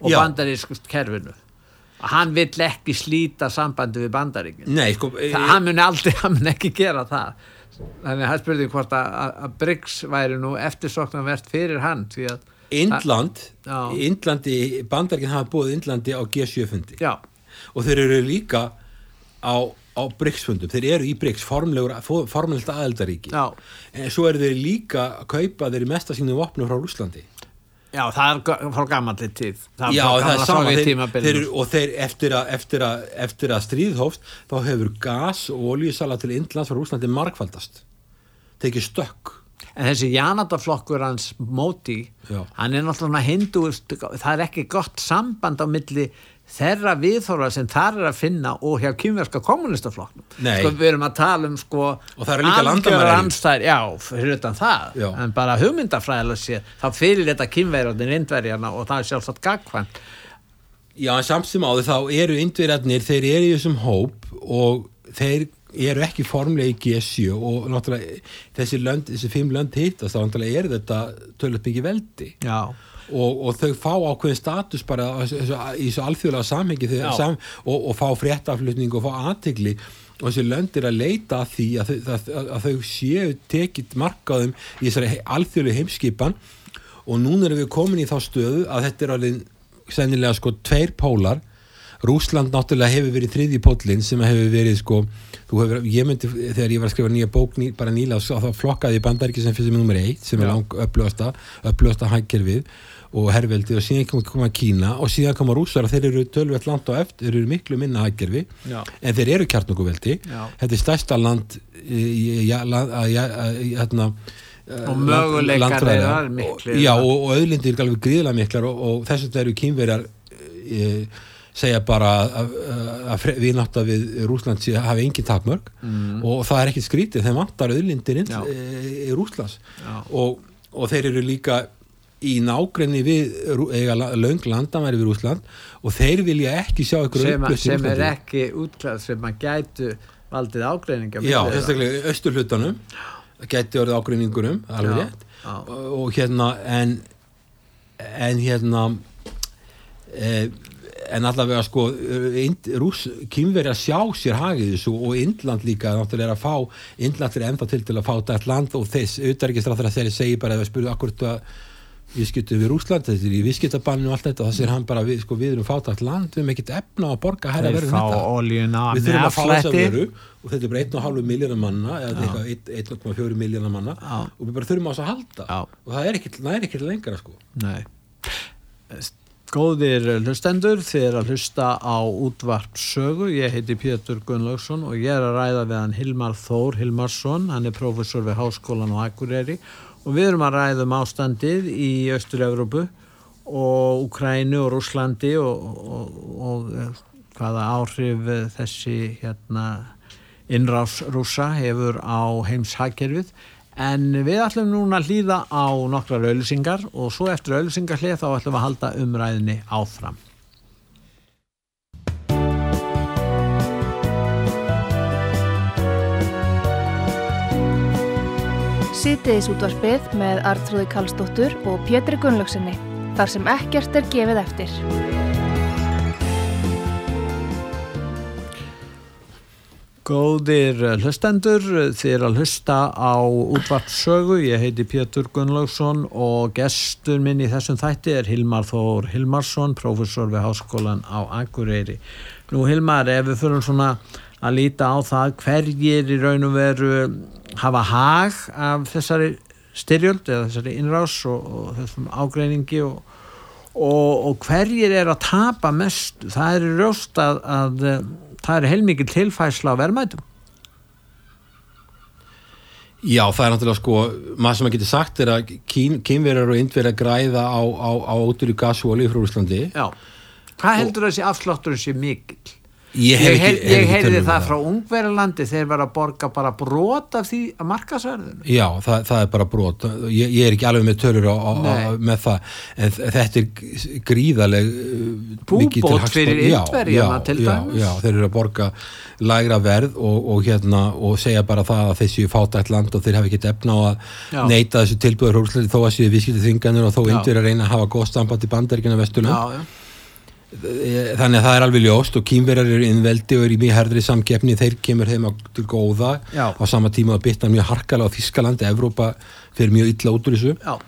og bandarískust kerfinu. Hann vill ekki slíta sambandi við bandaríkjum. Nei, sko Það, hann mun aldrei, hann mun ekki gera það. Þannig að það spurði hvort að, Briggs væri nú eftirsoknarvert fyrir hann. Indlandi, bandaríkjan hafa búið Indlandi á G7-fundi já, og þeir eru líka á, á BRICS-fundum, þeir eru í formlegur, formlegt aðeldaríki en svo eru þeir líka að kaupa þeir í mesta sínu vopnum frá Rúslandi já, það er frá gammalli tíð. Það Já, það er gamla sama þeir, þeir, og þeir eftir að, eftir, að, eftir að stríð hófst þá hefur gas og olíusala til Indlands frá Rúslandi markfaldast tekið stökk. En þessi janataflokkur hans móti, Já. hann er náttúrulega hindúist, það er ekki gott samband á milli þeirra viðþóra sem þar er að finna og hjá kynverska kommunistaflokknum. Sko við erum að tala um sko Og það eru líka landamæri. Já, fyrir utan það. Já. En bara hugmyndafræðilega séð, þá fyrir þetta kynverjarnir indverjarna og það er sjálfsagt gagkvæmt. Já, en samt sem áður þá eru indverjarnir, þeir eru í þessum hóp og þeir eru ekki formlega í G7 og náttúrulega þessi, lönd, þessi fimm lönd hittast þá náttúrulega er þetta tölvöld mikið veldi Já. Og, og þau fá ákveðin status bara í þessu alþjóðlega samhengi sam, og, og fá fréttaflutning og fá aðtegli og þessi lönd er að leita að því að, að, að, að þau séu tekið markaðum í þessari alþjóðlega heimskipan. Og núna erum við komin í þá stöðu að þetta er alveg sennilega sko tveir pólar. Rúsland náttúrulega hefur verið þriðji pólinn sem hefur verið sko hefur, ég myndi, þegar ég var að skrifa nýja bók ný, bara nýla, þá flokkaði ég bandaríki sem fyrir sem nummer eitt, sem er Já. lang upplösta upplösta hagkerfið og herrveldi og síðan kom koma Kína og síðan koma rússar og þeir eru tölvett land á eftir, eru miklu minna hagkerfi Já. en þeir eru kjartnokuveldi Já. þetta er stærsta land hérna Og möguleikar miklir. Og- já og, og auðlindir er alveg gríðlega miklar og, og þess að það eru kínverjar e, segja bara að, við nátt að við Rúsland hafi engin takmörg mm. og það er ekkit skrítið, þeim vantar auðlindir Já. e, í Rúslands og, og þeir eru líka í nágrenni við Rú- eiga la- löng landamæri við Rúsland og þeir vilja ekki sjá ykkur Sem, að- í sem er ekki útklæð sem að gætu valdið ágreininga. Já, sérstaklega austurhlutanum gæti orðið ágreiningurum alveg rétt. og, hérna en en hérna e, en allavega sko að sjá sér hagið þessu og Indland líka náttúrulega er að fá, Indland er ennþá til til að fá þetta land og þess, auðverkistráþara þegar ég segi bara að við spurðu akkur þetta viðskiptu við Rúsland, þetta er í viðskiptabannu og allt þetta og það sér hann bara, við, sko, við erum fátækt land við erum ekkert efna að borga Þeir verður þetta við þurfum að fá þessa afslætti. vöru og þetta er bara 1,5 miljónar manna eða eitthvað 1,4 miljónar manna Já. og við bara þurfum á þess að halda Já. og það er ekkert, það er ekkert lengra sko Nei. Góðir hlustendur, þið er að hlusta á útvarp sögu. Ég heiti Pétur Gunnlaugsson og ég er að ræða við hann Hilmar Þór Hilmarsson. Hann er prófessor við Háskólan á Akureyri og við erum að ræða um ástandið í Östur-Európu og Ukrænu og Rúslandi og, og, og eh, hvaða áhrif eh, þessi hérna, innrás rúsa hefur á heimshagkerfið. En við ætlum núna að hlýða á nokkrar auðlýsingar og svo eftir auðlýsingarhlið þá ætlum við að halda umræðinni áfram. Sýtiðis útvarpið með Artrúði Kallstóttur og Pétri Gunnlaugsinni, þar sem ekkert er gefið eftir. Góðir hlustendur, þið er að hlusta á útvarpsögu, ég heiti Pétur Gunnlaugsson og gestur minn í þessum þætti er Hilmar Þór Hilmarsson, prófessor við Háskólan á Akureyri. Nú Hilmar, ef við fyrir svona að líta á það hverjir í raun og veru hafa hag af þessari styrjöld eða þessari innrás og, og þessum ágreiningi og, og, og hverjir er að tapa mest, það er rjóst að, að það er heilmikið tilfæsla á verðmætum. Já, það er náttúrulega sko, maður sem að geti sagt er að kynverjar og indverjar græða á, á, á ótur í gasu og olíu frá Úslandi. Já, hvað heldur þessi afsláttur þessi mikil? Ég, ég, hef, ég heyrði það frá ungverðarlandi þeir var að borga bara brot af því að markasverðinu Já, það, það er bara brot. Ég, ég er ekki alveg með tölur á, á, með það. En þetta er gríðaleg Búbót fyrir yndverjana til dæmis. já, já, þeir eru að borga lægra verð og, og, hérna, og segja bara það að þessi fátætt land og þeir hafa ekki efna á að já. neyta þessu tilbúður þó að séu viðskiptið þinganur og þó yndir að reyna að hafa góð samband í bandaríkina vesturlund þannig að það er alveg ljóst og kýmverjar eru innveldi og eru í mjög herðri samkeppni þeir kemur þeim til góða Já. á sama tíma að bytta mjög harkala á Þískalandi Evrópa fyrir mjög illa út úr þessu Já.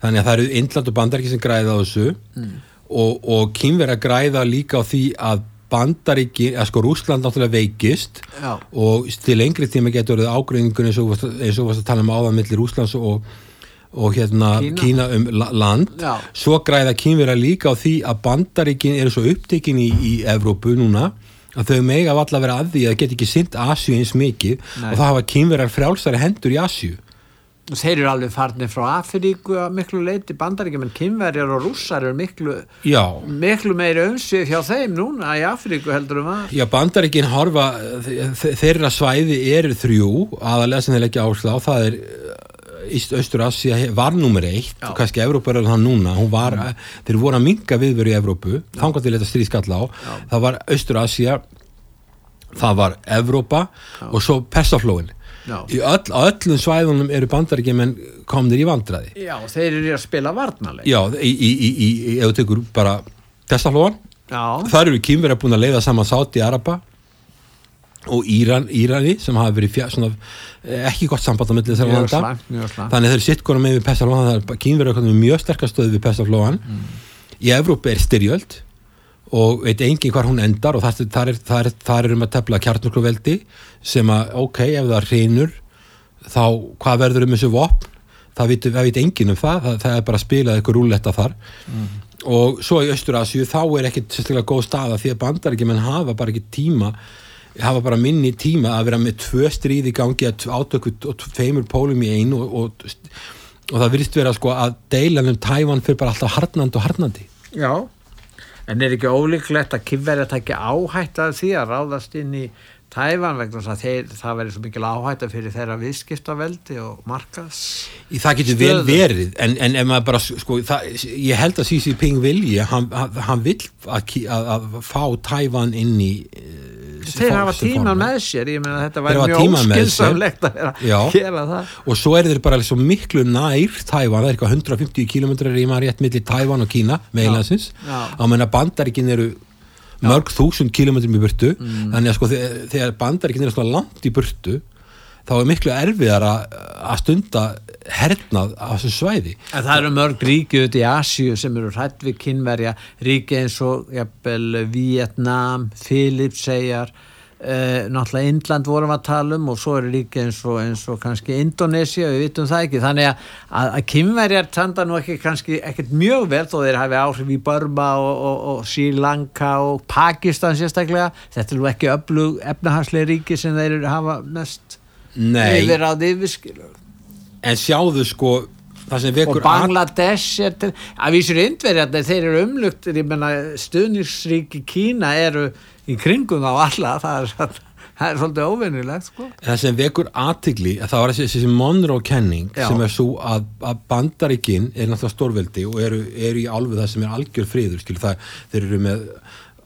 þannig að það eru Indland og Bandaríki sem græða á þessu mm. og, og kýmverjar græða líka á því að Bandaríki, að sko Rúsland náttúrulega veikist Já. og til lengri tíma getur það ágreinningun eins og við varst að tala um áðan millir Rúslands og og hérna Kína, Kína um land. Já. svo græða kínverða líka á því að bandaríkin eru svo upptekinn í, í Evrópu núna að þau mega valla að vera að því að það get ekki synd Asju eins mikið Nei. og það hafa kínverðar frjálsari hendur í Asju Þeir eru alveg farnir frá Afríku að miklu leiti bandaríkjum en kynverjar og rússar eru miklu, miklu meiri ömsið hjá þeim núna í Afríku heldur um að Já, bandaríkinn horfa þeirra svæði eru þrjú aðalega sem þeir leggja áslá það er Íst-Östur-Assia var nummer eitt og kannski Evrópa er það núna var, mm. þeir voru að minga viðveru í Evrópu þannig að þetta stríðskalla á. Já. það var Östur-Assia það var Evrópa Já. og svo Persaflóin. Öll, á öllum svæðunum eru bandaríkjumenn komnir í vandraði Já, þeir eru að spila varnaleg Já, í, í, í, ef þú tekur bara Persaflóin þar eru kýmverið búin að leiða saman Sáti Araba og Íran, Írani sem hafa verið fjár, svona, eh, ekki gott samband á millið þessar landa. þannig þeir sitt konum með við Pestalóan það er kínverið með mjög sterkastöðu við Pestalóan mm. í Evrópi er styrjöld og veit engin hvar hún endar og þar þar er, þar er um að tefla kjarnokluveldi sem að ok, ef það reynur þá hvað verður um þessu vopn? Það veit, veit engin um það, það það er bara að spila eitthvað rúletta þar. Mm. og svo í Östurasju þá er ekkit sérstaklega góð staða því að bandar ekki menn hafa bara ekki tíma hafa bara minni tíma að vera með tvö stríð í gangi að átöku og tveimur pólum í einu og, og, og það virðist vera sko að deilanum Tævan fyrir bara alltaf harnandi og harnandi Já, en er ekki ólíklegt að kynverði að taka áhætt að því að ráðast inn í Tævan vegna þess að þeir, það verður svo mikil áhætt að fyrir þeirra viðskiptaveldi og markas Í það getur vel verið en, en ef maður bara, sko, það, ég held að Xi Jinping vilji, hann, hann vil að, að, að fá Tævan inn í þeir hafa tíman með sér ég meina þetta væri mjög óskilsamlegt að gera það. Og svo er þeir bara miklu nær Tævan, það er eitthvað 150 km í maður rétt millir Tævan og Kína meðlansins, á menna bandarikin eru mörg þúsund kilómetrum í burtu. Mm. þannig að sko þegar bandarikin eru svona langt í burtu þá er miklu erfiðar að stunda hernað á þessu svæði. En það eru mörg ríki út í Asju sem eru hrætt við kynverja ríki eins og jafnvel, Vietnam Filipseyjar eh, náttúrulega Indland vorum að tala um og svo eru ríki eins og, eins og kannski Indonesia, við vitum það ekki. Þannig að, að, að kynverjar tanda nú ekki kannski ekkert mjög vel þó þeir hafi áhrif í Burma og, og, og Sri Lanka og Pakistan sérstaklega. Þetta er nú ekki öflug efnahagslega ríki sem þeir hafa mest yfir á því yfirskilur en sjáðu sko og Bangladesh er til að vísur indverjarnir, þeir eru umlugtir ég menna stuðnisríki Kína eru í kringum á alla það er, það er svolítið óvinnilegt sko. það sem vekur aðtigli að það var þessi Monroe-kenning sem er svo að, að bandaríkin er náttúrulega stórveldi og eru, eru í álfu það sem er algjör friður skil, það, þeir eru með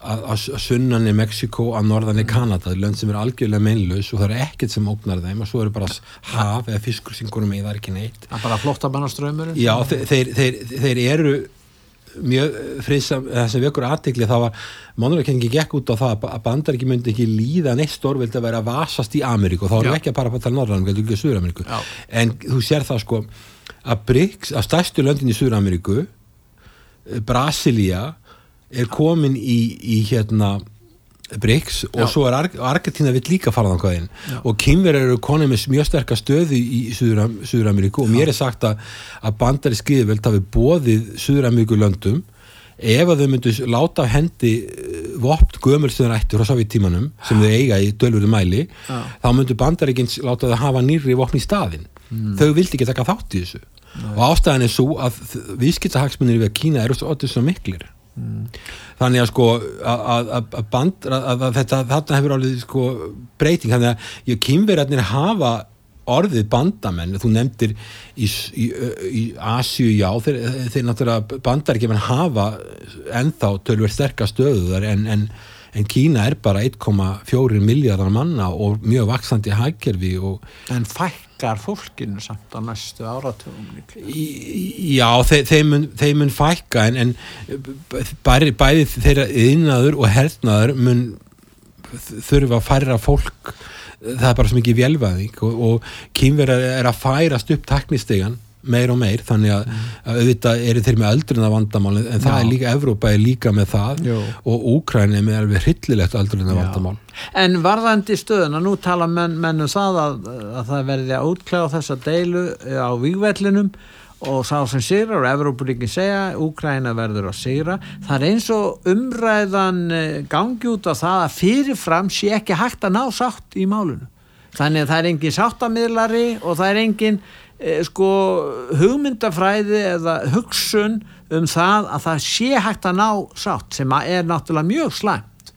að sunnan í Mexiko að norðan í Kanada lönd sem er algjörlega meinlaus og það er ekkert sem ógnar þeim og svo eru bara haf eða fiskur sem konum með það er ekki neitt. Er bara flottabannaströymur Já, þeir, þeir, þeir eru mjög friðsam, það sem vekur aðtegli þá var mánulegengi gekk út á það að bandar ekki myndi ekki líða neitt stórvild að vera að vasast í Ameríku. Þá erum við ekki að para að tala við að Súra-Ameríku en þú sér það sko að Briggs, að stærstu löndin í Súra-Ameríku Brasilia er komin í, í hérna BRICS og Já. svo er Ar Argentina vill líka aðeins og kynverðar eru konið með mjög sterkast stöðu í Suður-Ameríku og mér er sagt að, að bandari skriðveld hafi bóðið Suður-Ameríku löndum ef að þau myndu láta hendi eh, vopt gömulstöðarættur á Sovjettímanum sem þau eiga í dölvöru mæli Já. þá myndu bandaríkins láta þau hafa nýri vopn í staðin mm. þau vildi ekki taka þátt í þessu Nei. og ástæðan er svo að viðskiptahagsmunir við Kína eru svo miklir mm. þannig að sko að, að, band, að þetta þarna hefur alveg sko breyting þannig að kýmverðarnir hafa orðið bandamenn, þú nefndir í, í, í Asju, já þeir, þeir náttúrulega bandar ekki mann hafa ennþá tölver sterkast stöðuðar en, en, en Kína er bara 1,4 miljardar manna og mjög vaksandi hækkerfi En fækkar fólkinu samt á næstu áratugum Já, þeir, þeir, mun, þeir mun fækka en, en bæri, bæði þeirra yðnaður og hernaður mun þurfa að færra fólk það er bara svo mikið velvæðing og, og kýmverðar er að færast upp taknistegan meir og meir þannig að, mm. að auðvitað eru þeir með öldruna vandamál en það Já. er líka, Evrópa er líka með það Jó. og Úkræn er með alveg hryllilegt öldruna vandamál. En varðandi stöðuna, nú tala menn, mennum það að, að það verði að útklæða þessa deilu á výgvellinum og sá sem sigra og Evrópuríkin segja Úkræna verður að sigra það er eins og umræðan eh, gangi út á það að fyrirfram sé ekki hægt að ná sátt í málunu þannig að það er engin sáttamidlari og það er engin eh, sko hugmyndafræði eða hugsun um það að það sé hægt að ná sátt sem er náttúrulega mjög slæmt.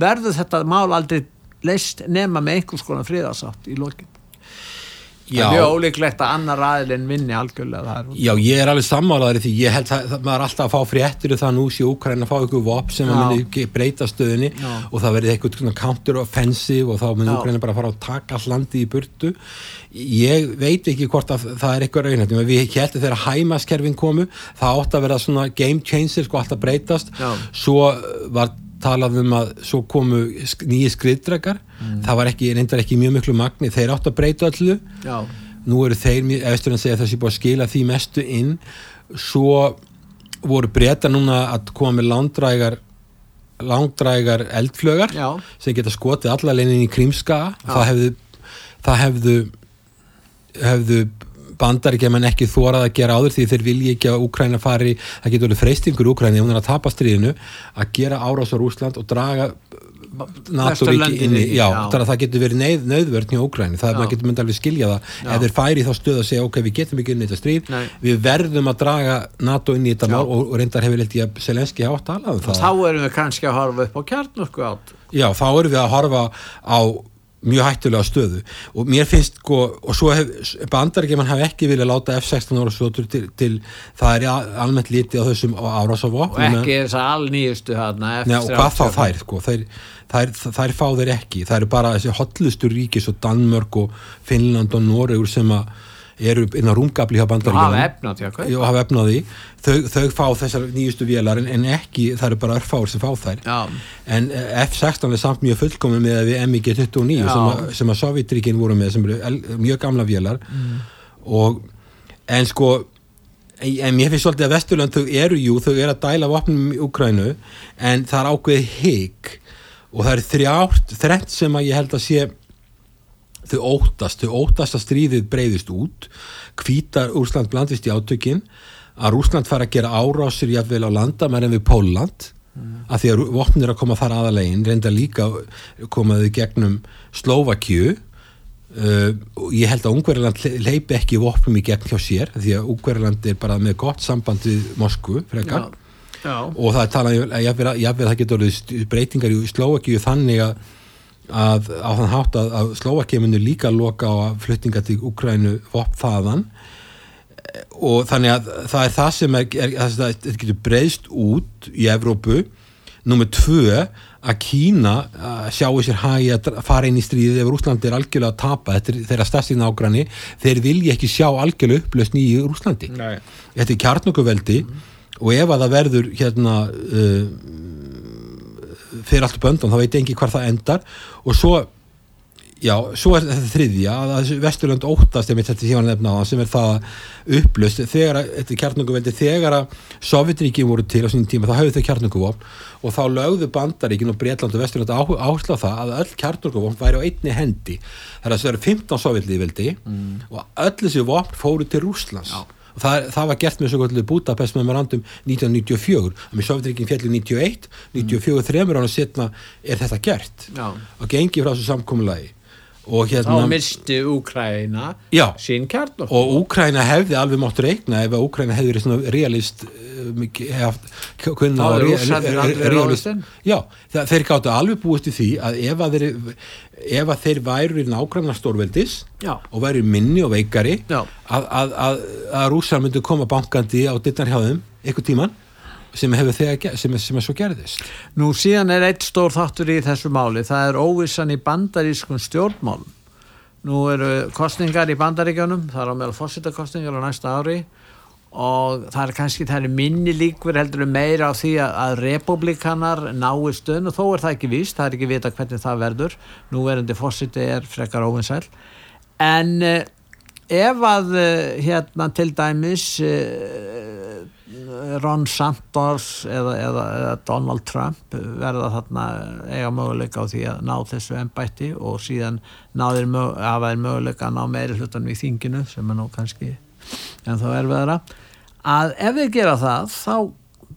Verður þetta mál aldrei leist nema með einhvers konar friðarsátt í lokin Já. Það er mjög ólíklegt að annar aðilinn vinni algjörlega það. Já, ég er alveg sammálaður því ég held að maður er alltaf að fá fréttir og það nú sé Úkræn að fá ykkur vop sem að myndi breyta stöðinni Já. og það verði eitthvað counter-offensive og þá myndi Úkræn bara fara að taka allandi í burtu. Ég veit ekki hvort að það er eitthvað raunhætt, við heldum þegar hæmaskerfin komu, það átt að vera svona game changer, sko alltaf breytast, Já. svo var talað um að svo komu nýji skriðdrekar mm. það var ekki, reyndar ekki mjög miklu magni þeir átt að breyta allu Já. nú eru þeir, eftir að segja sé búið að skila því mestu inn svo voru breyta núna að koma með langdrægar langdrægar eldflögar Já. sem geta skotið allar leinin í krímska það hefðu það hefðu hefðu bandar ekki að mann ekki þórað að gera áður því þeir vilji ekki að Úkræna fari það getur alveg freystingur Úkræni hún er að tapa stríðinu að gera árás á Rúsland og draga NATO-ríki inni, já, já. þannig að það getur verið neyð, nöðvörn hjá Úkræni, það er maður getur myndið alveg skilja það, já. ef þeir færi þá stöð að segja ok, við getum ekki inn í þetta stríð Nei. við verðum að draga NATO inn í þetta mál og, og reyndar hefur held ég að Selenski hafa talað um það. Þá erum við kannski að horfa upp á kjarnorku átt. Já, þá erum við að horfa á mjög hættulega stöðu. Og mér finnst sko, og svo hef bandarækjumann hafi ekki viljað láta F-16 ára svotur til, til það er almennt lítið á þessum árásafvop og ekki þess að allnýjustu og hvað þá þær sko þær, þær, þær fá þeir ekki, það eru bara þessi hotlustu ríkis og Danmörk og Finnland og Noregur sem að eru inn á rungabli hjá bandaríkjum og hafa efnaði þau, þau fá þessar nýjustu vélar en ekki, það eru bara örfáur sem fá þær. Já. en eh, F-16 er samt mjög fullkomið með við MiG-29 sem, sem að Sovjetríkin voru með sem eru mjög gamla vélar. Mm. og en sko en mér finnst svolítið að Vesturland þau eru jú, þau eru að dæla vopnum í Ukrænu en það er ákveðið higg og það eru þrjátt, þrengt sem að ég held að sé þau óttast, þau óttast að stríðið breyðist út, hvítar Úrsland blandist í átökin að Úrsland fara að gera árásir jáfnveil á landa með enn við Póland mm. að því að vopnir er að koma þar aðalegin reynda líka komaði gegnum Slovakju uh, ég held að Ungverðarland leipi ekki vopnum í gegn hjá sér því að Ungverðarland er bara með gott samband við Moskvu frekar Já. Já. og það er talað að jáfnveil það getur breytingar í Slovakju þannig að að á þann hátt að, að Slovakja munir líka loka á fluttinga til Ukrænu vopp þaðan og þannig að það er það sem er, er að þetta getur breyst út í Evrópu. Nummið tvö að Kína sjáu sér hægi að fara inn í stríðið ef Rúslandi er algjörlega að tapa. Þetta er þeirra stafstíðin ágræni þeir vilja ekki sjá algjörlega upplösn í Rúslandi Nei. þetta er kjarnökuveldi mm. og ef að það verður hérna uh, fyrir allt böndan, þá veit ég ekki hvað það endar. Og svo já, svo er þetta þriðja að Vesturland óttast, ég mitt þetta síðan nefna á sem er það upplöst þegar að, þetta kjarnunguveldi, þegar að Sovjetríkin voru til á sínum tíma, þá hafðu þau kjarnunguvopn og þá lögðu bandaríkin og Breitland og Vesturland áherslu á það að öll kjarnunguvopn væri á einni hendi, það er að það eru 15 Sovjetlíðveldi mm. og öll þessi vopn fóru til Rúslands já það, það var gert með svo kvöldu Budapest memorandum 1994 og með Sovjetrikin fjallir 91 94 þremur ára setna er þetta gert. Já. og gengi frá þessu samkómulagi og hérna þá misti Úkræna sín kjarn og Úkræna hefði alveg mátt reikna ef að Úkræna hefði verið svona realist þá er rússarnir realist. já, þeir gáttu alveg búist í því að ef að þeir, ef að þeir væri nákvæmna stórveldis já. og væri minni og veikari að, að, að, að rússar myndi koma bankandi á dittnar hjá þeim eitthvað tíman sem hefur þegar, sem sem er svo gerðist. Nú síðan er eitt stór þáttur í þessu máli, það er óvissan í bandarískun stjórnmál nú eru kostningar í bandaríkjónum það er á meðal fórsettakostningar á næsta ári og það er kannski það er minni líkver heldur meira á því að, að republikanar nái stöðn og þó er það ekki víst, það er ekki vita hvernig það verður. Nú verðandi fórseti er frekar óvinsæl en eh, ef að eh, hérna til dæmis eh, Ron Santos eða, eða, eða Donald Trump verða þarna eiga möguleika á því að ná þessu ennbætti og síðan náður aðvæðir möguleika að ná meiri hlutanum í þinginu sem er nú kannski en þá er veðra að ef við gera það þá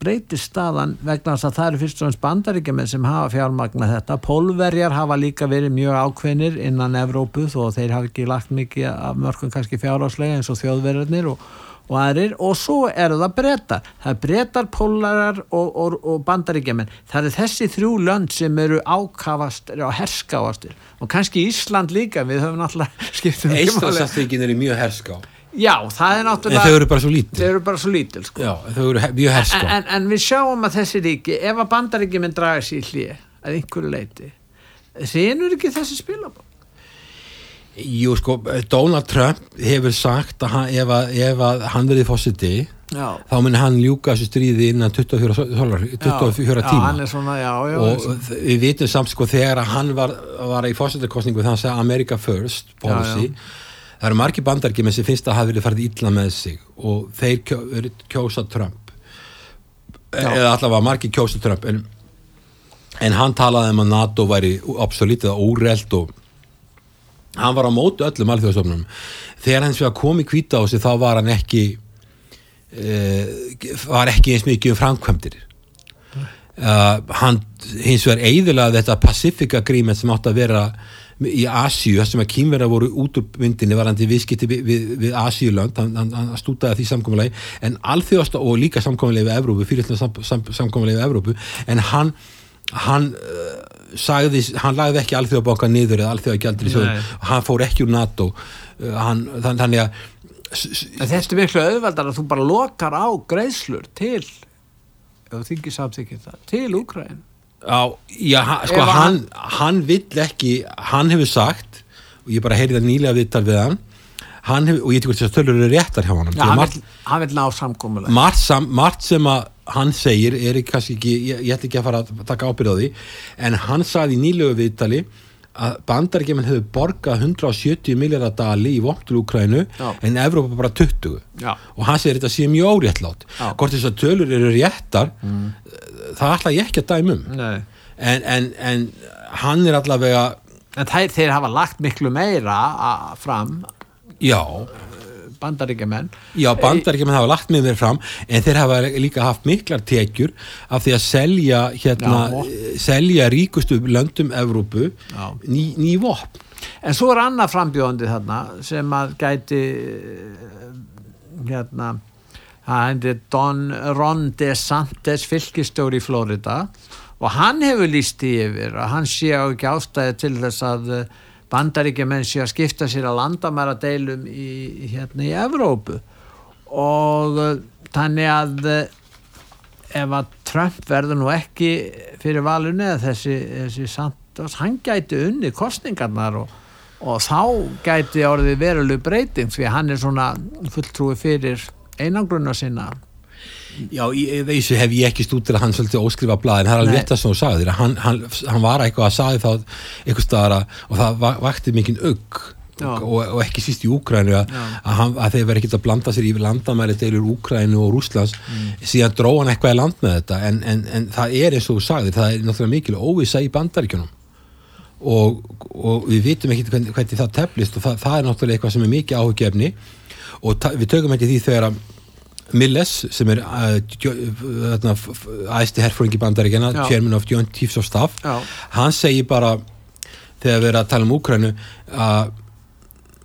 breytir staðan vegna þess að það eru fyrst og náttúrulega bandaríkjumenn sem hafa fjármagna þetta. Pólverjar hafa líka verið mjög ákveðnir innan Evrópu þó þeir hafa ekki lagt mikið af mörgum kannski fjáráslega eins og þjóðverðarnir og og aðrir og svo eru það breytar það er breytar, pólarar og, og, og bandaríkjaman það er þessi þrjú lönd sem eru ákavastir og herskáastir. Og kannski Ísland líka við höfum náttúrulega skipt um Íslandsaftingin eru mjög herská. Já, það er náttúrulega en þau eru bara svo lítil, eru bara svo lítil sko. já, þau eru mjög herská. En, en, en við sjáum að þessi ríki ef að bandaríkjaman draga sér hlið að einhverju leiti þeir eru ekki þessi spilabá Jú sko, Donald Trump hefur sagt að hann, ef, að, ef að hann verið fósiti þá munir hann ljúka þessu stríði innan 24, 24 tíma. svona, já, já, og við vitum samt sko þegar hann var, var í fósitakostningu þannig að segja America First policy já, það eru margi bandargimið sem finnst að hafa verið farið illa með sig og þeir kjó, kjósa Trump. Eða allavega margi kjósa Trump en, en hann talaði um að NATO væri absolutt eða óreld og hann var á mótu öllum alþjóðsofnum þegar hans við að koma í kvíta á sig þá var hann ekki uh, var ekki eins mikið um framkvæmdir. Uh, hann hins vegar eiðilega þetta Pacific Agreement sem átt að vera í Asíu, það sem að kýmverða voru út úr myndinni varandi viðskipti við, við, við Asíuland, hann, hann, hann stútaði því samkominlegi, en alþjóðast og líka samkominlegi við Evrópu, fyrirlega sam, sam, samkominlegi við Evrópu, en hann hann uh, sagði, hann lagði ekki alþjóðabanka niður eða alþjóðagjaldri hann fór ekki úr NATO. Uh, hann, þann, þannig að Þetta er miklu auðveldar að þú bara lokar á greiðslur til ef til Úkræn Já, sko hann, hann vill ekki, hann hefur sagt og ég bara heyrði það nýlega viðtal við hann hann hefur, og ég tíkur þess að tölur eru réttar hjá hann Já, hann, vil ná samkómulega margt, sam, margt sem að hann segir er kannski ekki, ég, ég ætla ekki að fara að taka ábyrð á því, en hann sagði í nýlegu viðtali að bandaríkjumenn hefur borgað 170 miljardar dali í voktur Úkrænu en Evrópa bara 20 Já. og hann segir þetta sé mjög óréttlátt. Hvort þess að tölur eru réttar mm. það ætla ég ekki að dæmum en, en, en hann er allavega en þeir, þeir hafa lagt miklu meira fram. Já bandaríkjumenn Já, bandaríkjumenn hafa lagt með þeir fram en þeir hafa líka haft miklar tekjur af því að selja hérna, Já, selja ríkustu löndum Evrópu ný, ný vopn. En svo er annað frambjóðandi þarna sem að gæti hérna það hendur Don Ron DeSantis fylgistjóri í Florida og hann hefur líst í yfir að hann sé á ekki ástæði til þess að bandaríkjumenn sé að skipta sér að landamæra deilum í, hérna í Evrópu. Og uh, þannig að uh, ef að Trump verður nú ekki fyrir valunni eða þessi, þessi Santos, hann gæti unni kostningarnar og, og þá gæti orðið verulegu breyting því hann er svona fulltrúi fyrir einangrunna sinna Já, í þessu hef ég ekki stútir að hann svolítið óskrifa blað en það er alveg rétt að svona sagði þér hann, hann, hann var eitthvað að sagði þá eitthvað staðara og það vakti mikinn auk og, og ekki síst í Úkrænu að, að, að þeir verið ekkert að blanda sér í landamæri deilur Úkrænu og Rúslands mm. síðan dró hann eitthvað í land með þetta en, en, en það er eins og þú sagði það er náttúrulega mikil óvisa í bandaríkjunum. Og, og við vitum ekki hvernig, hvernig það teflist og það, það er náttúrulega eitthvað sem er mikið áhugjefni og við tökum ekki því þegar að Milles sem er æsti herfóringi bandaríkjana chairman of Joint Chiefs of Staff Já. hann segir bara þegar við erum að tala um Úkrænu að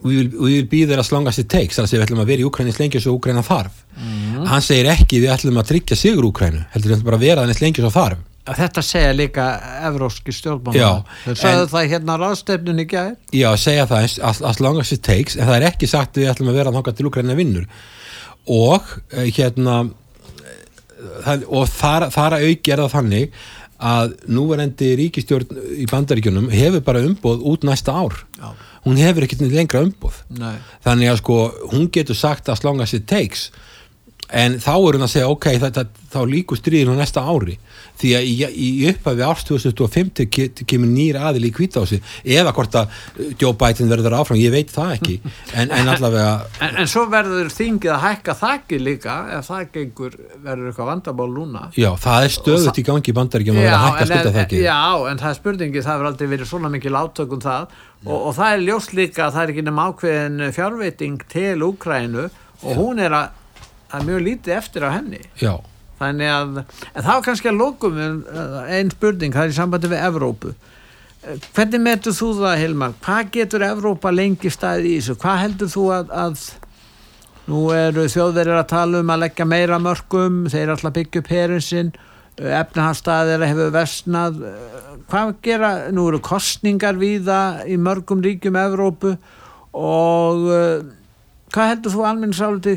we will, we will be there as long as it takes þannig að við ætlum að vera í Úkrænis lengi svo Úkræna þarf. Mm. hann segir ekki við ætlum að tryggja sigur Úkrænu heldur við ætlum bara að vera þannig lengi svo þarf. Þetta segja líka evróski stjórnmála þau sagðu það hérna ráðstefnun í gæð Já, segja það long as it takes en það er ekki sagt við ætlum að vera þáka til Úkræna vinnur og eh, hérna og þar, þar að auki er það þannig að núverendi ríkistjórn í bandaríkjunum hefur bara umboð út næsta ár. Já. Hún hefur ekkert lengra umbúð þannig að sko hún getur sagt as long as it takes en þá er hún að segja ok, þetta, þá líkur stríðin á næsta ári. Því að í, í upphafi árs 2050 kemur nýra aðil í kvítási eða hvort að Joe Biden verður áfram, ég veit það ekki. En, en allavega en, en svo verður þingið að hækka þakki líka ef það gengur, verður eitthvað vandabál núna. Já, það er stöðut í gangi bandaríkjum að hækka stutta þakki Já, en það er spurningi, það verður aldrei verið svona mikil átökum það. Og, og það er ljóst líka að það er ekki nefn ákveðin fjárveiting til Úkrænu og hún er að, að mjög lítið eftir á henni. Já. þannig að það var kannski að lókum einn spurning, það er í sambandi við Evrópu. Hvernig metur þú það Hilmar, hvað getur Evrópa lengi staðið í þessu, hvað heldur þú að, að nú eru þjóðverðir að tala um að leggja meira mörgum þeir er alltaf byggja upp herinsinn efnahansstaðir hefur vestnað hvað gera, nú eru kostningar viða í mörgum ríkjum Evrópu og hvað heldur þú alminnsáldi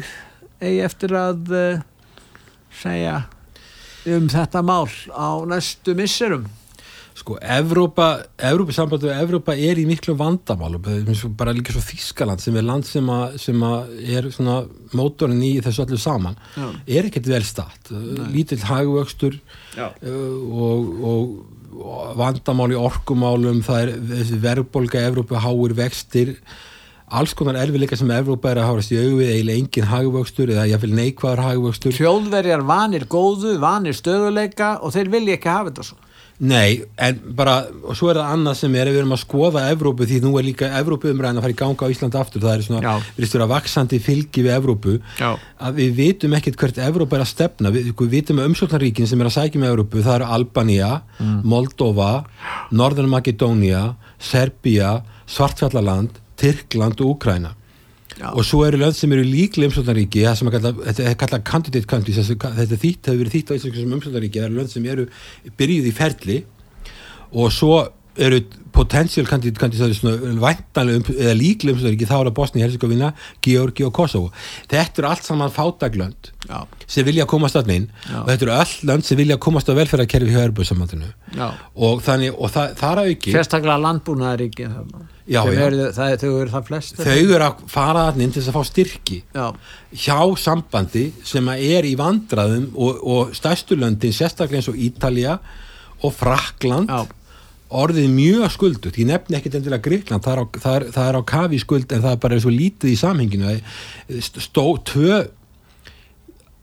eigi eftir að uh, segja um þetta mál á næstu misserum. Sko, Evrópa, Evrópa samband og Evrópa er í miklu vandamálum. Bara líka svo Þískaland sem er land sem, a, sem a er svona mótorinn í þessu allir saman. Já. er ekkert vel statt. Lítill hagvöxtur uh, og, og, og vandamál í orkumálum það er þessi verðbolga Evrópa háir vextir alls konar erfiðleika sem Evrópa er að hárast í auðvið eiginlega engin hagvöxtur eða jáfnveil neikvæðar hagvöxtur Þjóðverjar vanir góðu, vanir stöðuleika og þeir vilja ekki hafa þetta svo Nei, en bara, og svo er það annað sem er, við erum að skoða Evrópu því nú er líka Evrópu umræðin að fara í ganga á Íslanda aftur, það er svona, við erum að vaksandi fylgi við Evrópu, Já. að við vitum ekkert hvert Evrópa er að stefna, við, við vitum að umsóknaríkin sem er að sækja með Evrópu, það eru Albania, mm. Moldova, Northern Macedonia, Serbia, Svartfjallaland, Tyrkland og Úkræna og svo eru lönd sem eru líklega umsöldaríki það sem er kallað, þetta er kallað candidate countries þetta þýtt hefur verið þýtt á Íslands sem umsöldaríki það eru lönd sem eru byrjuð í ferli. Og svo eru potential candidate countries það er svona væntanlega eða líklega umsöldaríki þá er það Bosnia, Herzegovina, Georgi og Kosovo. Þetta eru allt saman fátaglönd Já. sem vilja komast að minn og þetta eru öll lönd sem vilja komast á velferðarkerfi hjá erbúðsamandinu og þannig og það, það er auki sérstaklega landbúnaðaríki Já, já. Er, það, þau eru það flest þau eru að fara inn til þess að fá styrki já. hjá sambandi sem er í vandraðum og, og stærsturlöndin sérstaklega eins og Ítalja og Frakland orðið mjög skuldut ég nefn ekki til að Gríkland það er, á, það, er, það er á kafi skuld en það er bara svo lítið í samhenginu. Stó tvö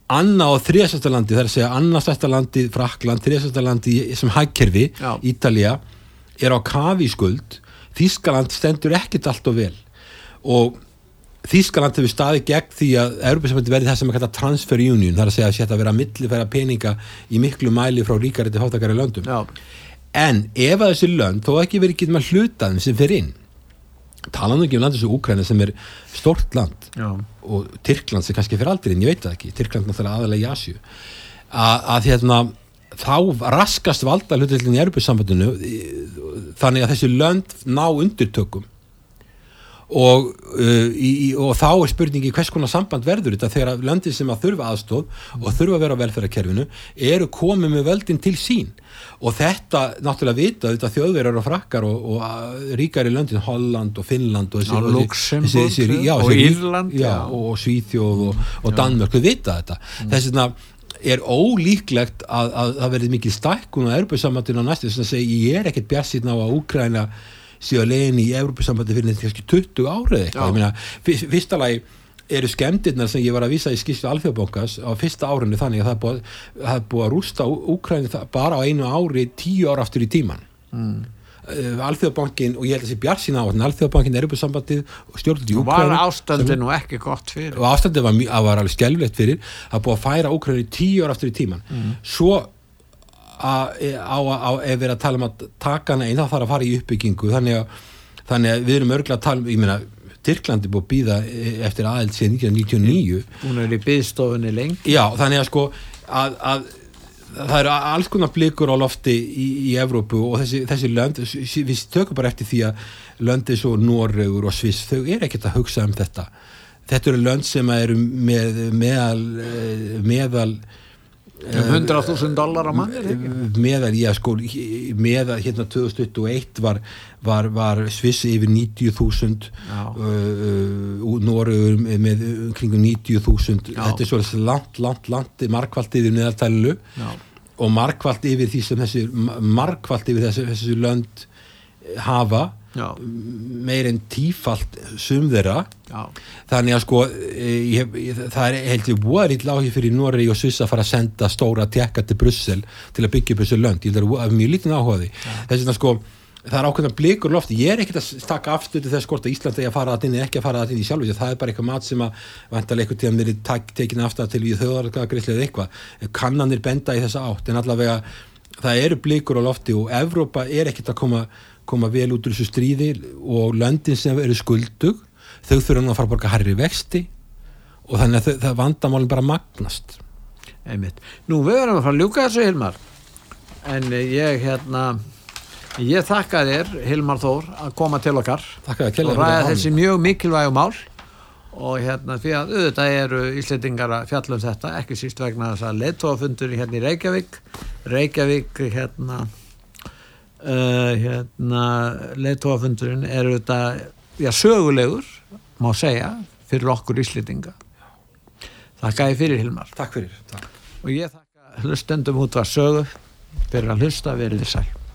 Anna og þriðsastalandi það er að segja Anna stærstalandi Frakland þriðsastalandi sem hækkerfi Ítalja er á kafi skuld. Þískaland stendur ekkit allt og vel. Og Þískaland hefur staðið gegn því að Europasambandi verði það sem er kallað transfer union þar að segja að setja að vera að millifæra peninga í miklu mæli frá ríkari til hóttakari löndum. Já. En ef að þessi lönd þó ekki verið ekki með hlutaðum sem fyrir inn talandu ekki um landet sem Úkræna sem er stort land Já. og Tyrkland sem kannski fyrir aldrei en ég veit það ekki, Tyrkland náttúrulega aðalega í Asju að, hérna þá raskast valda hlutillin í Europasambandinu þannig að þessi lönd ná undirtökum. Og, uh, í, og þá er spurningi hvers konar samband verður þetta þegar löndin sem að þurfa aðstóð og þurfa að vera á velferðarkerfinu eru komið með völdin til sín og þetta náttúrulega vita þetta þjóðverðar og frakkar og, og ríkar í löndin Holland og Finnland og, þessi, Luxemburg þessi, þessi, já, og Írland já, og Svíþjóð og Danmörk við vita þetta. Mm. þess vegna er ólíklegt að það verði mikið stækkun á Európa-sambandinu á næstu þess að segja ég er ekkert björnsinn á að Úkræna séu að legin í Európa-sambandi fyrir kannski 20 árið eitthvað. Fyrsta lagi eru skemmtirnar sem ég var að vísa í skýrstu alþjóðbókas á fyrsta árinu þannig að það er búið, það er búið að rústa Úkræni bara á einu ári tíu ára aftur í tíman mm. Eh, Alþjóðbankin og ég held að það sé bjart sína á Alþjóðbankin er uppið sambandið og stjórnulegt í Úkræni var ástandið nú ekki gott fyrir og ástandið var, var alveg skjálflegt fyrir að búið að færa Úkræni tíu ára aftur í tíman mm. svo á, ef við erum að tala um að taka hana einn þá þarf að fara í uppbyggingu þannig að, þannig að við erum örgulega að tala um, ég meina Tyrklandi búið að býða eftir aðeld síðan 1999 hún er í byggstofunni lengi. Já þannig að sko að, að það eru alls konar blikur á lofti í, í Evrópu og þessi, þessi lönd við tökum bara eftir því að löndi svo Norrögur og Sviss þau er ekkert að hugsa um þetta. Þetta eru lönd sem eru með, meðal meðal um 100.000 dólar á mann meðal, já sko meðal hérna 2021 var, var, var Sviss yfir 90.000 uh, uh, Nóru með kringum 90.000 þetta er svolítið langt, langt, langt markvallt yfir neðaltælu og markvallt yfir því sem þessi markvallt yfir þessi, þessi lönd hafa meir en tífalt sum þeirra. Já. þannig að sko ég, ég, það er heldur voðarill áhig fyrir Nóri og Sviss að fara að senda stóra tekka til Brussel til að byggja upp þessu lönd. Ég held að það mjög lítinn áhugaði þess vegna sko það er ákveðan blikur lofti, ég er ekkert að taka afstöðu þess hvort að Íslandi er að fara að inn ekki að fara að inn í sjálf það er bara eitthvað mat sem að vantarlega eitthvað til að mér er tekin afstæð til við þauðargriðslega eitthvað, kannanir benda í þessa átt. En allavega það eru blikur á lofti og Evrópa er ekkert að koma koma vel út úr þessu stríði og löndin sem eru skuldug þau þurfa nú að fara að borga harri vexti og þannig að það vandamálinn bara magnast. Einmitt. Nú við verðum að fara að ljúka þessu Hilmar. En ég hérna ég þakka þér Hilmar Þór að koma til okkar og ræða þessi mjög mikilvægu mál. Og hérna því að auðvitað eru íslitingar að fjalla um þetta ekki síst vegna þess að leittóafundur hérna í Reykjavík Reykjavík hérna uh, hérna leittóafundurinn er auðvitað já, sögulegur má segja fyrir okkur íslitinga Þakka ég fyrir Hilmar. Takk fyrir Takk. og ég þakka hlustendum út var sögu. Fyrir að hlusta verið þið sæl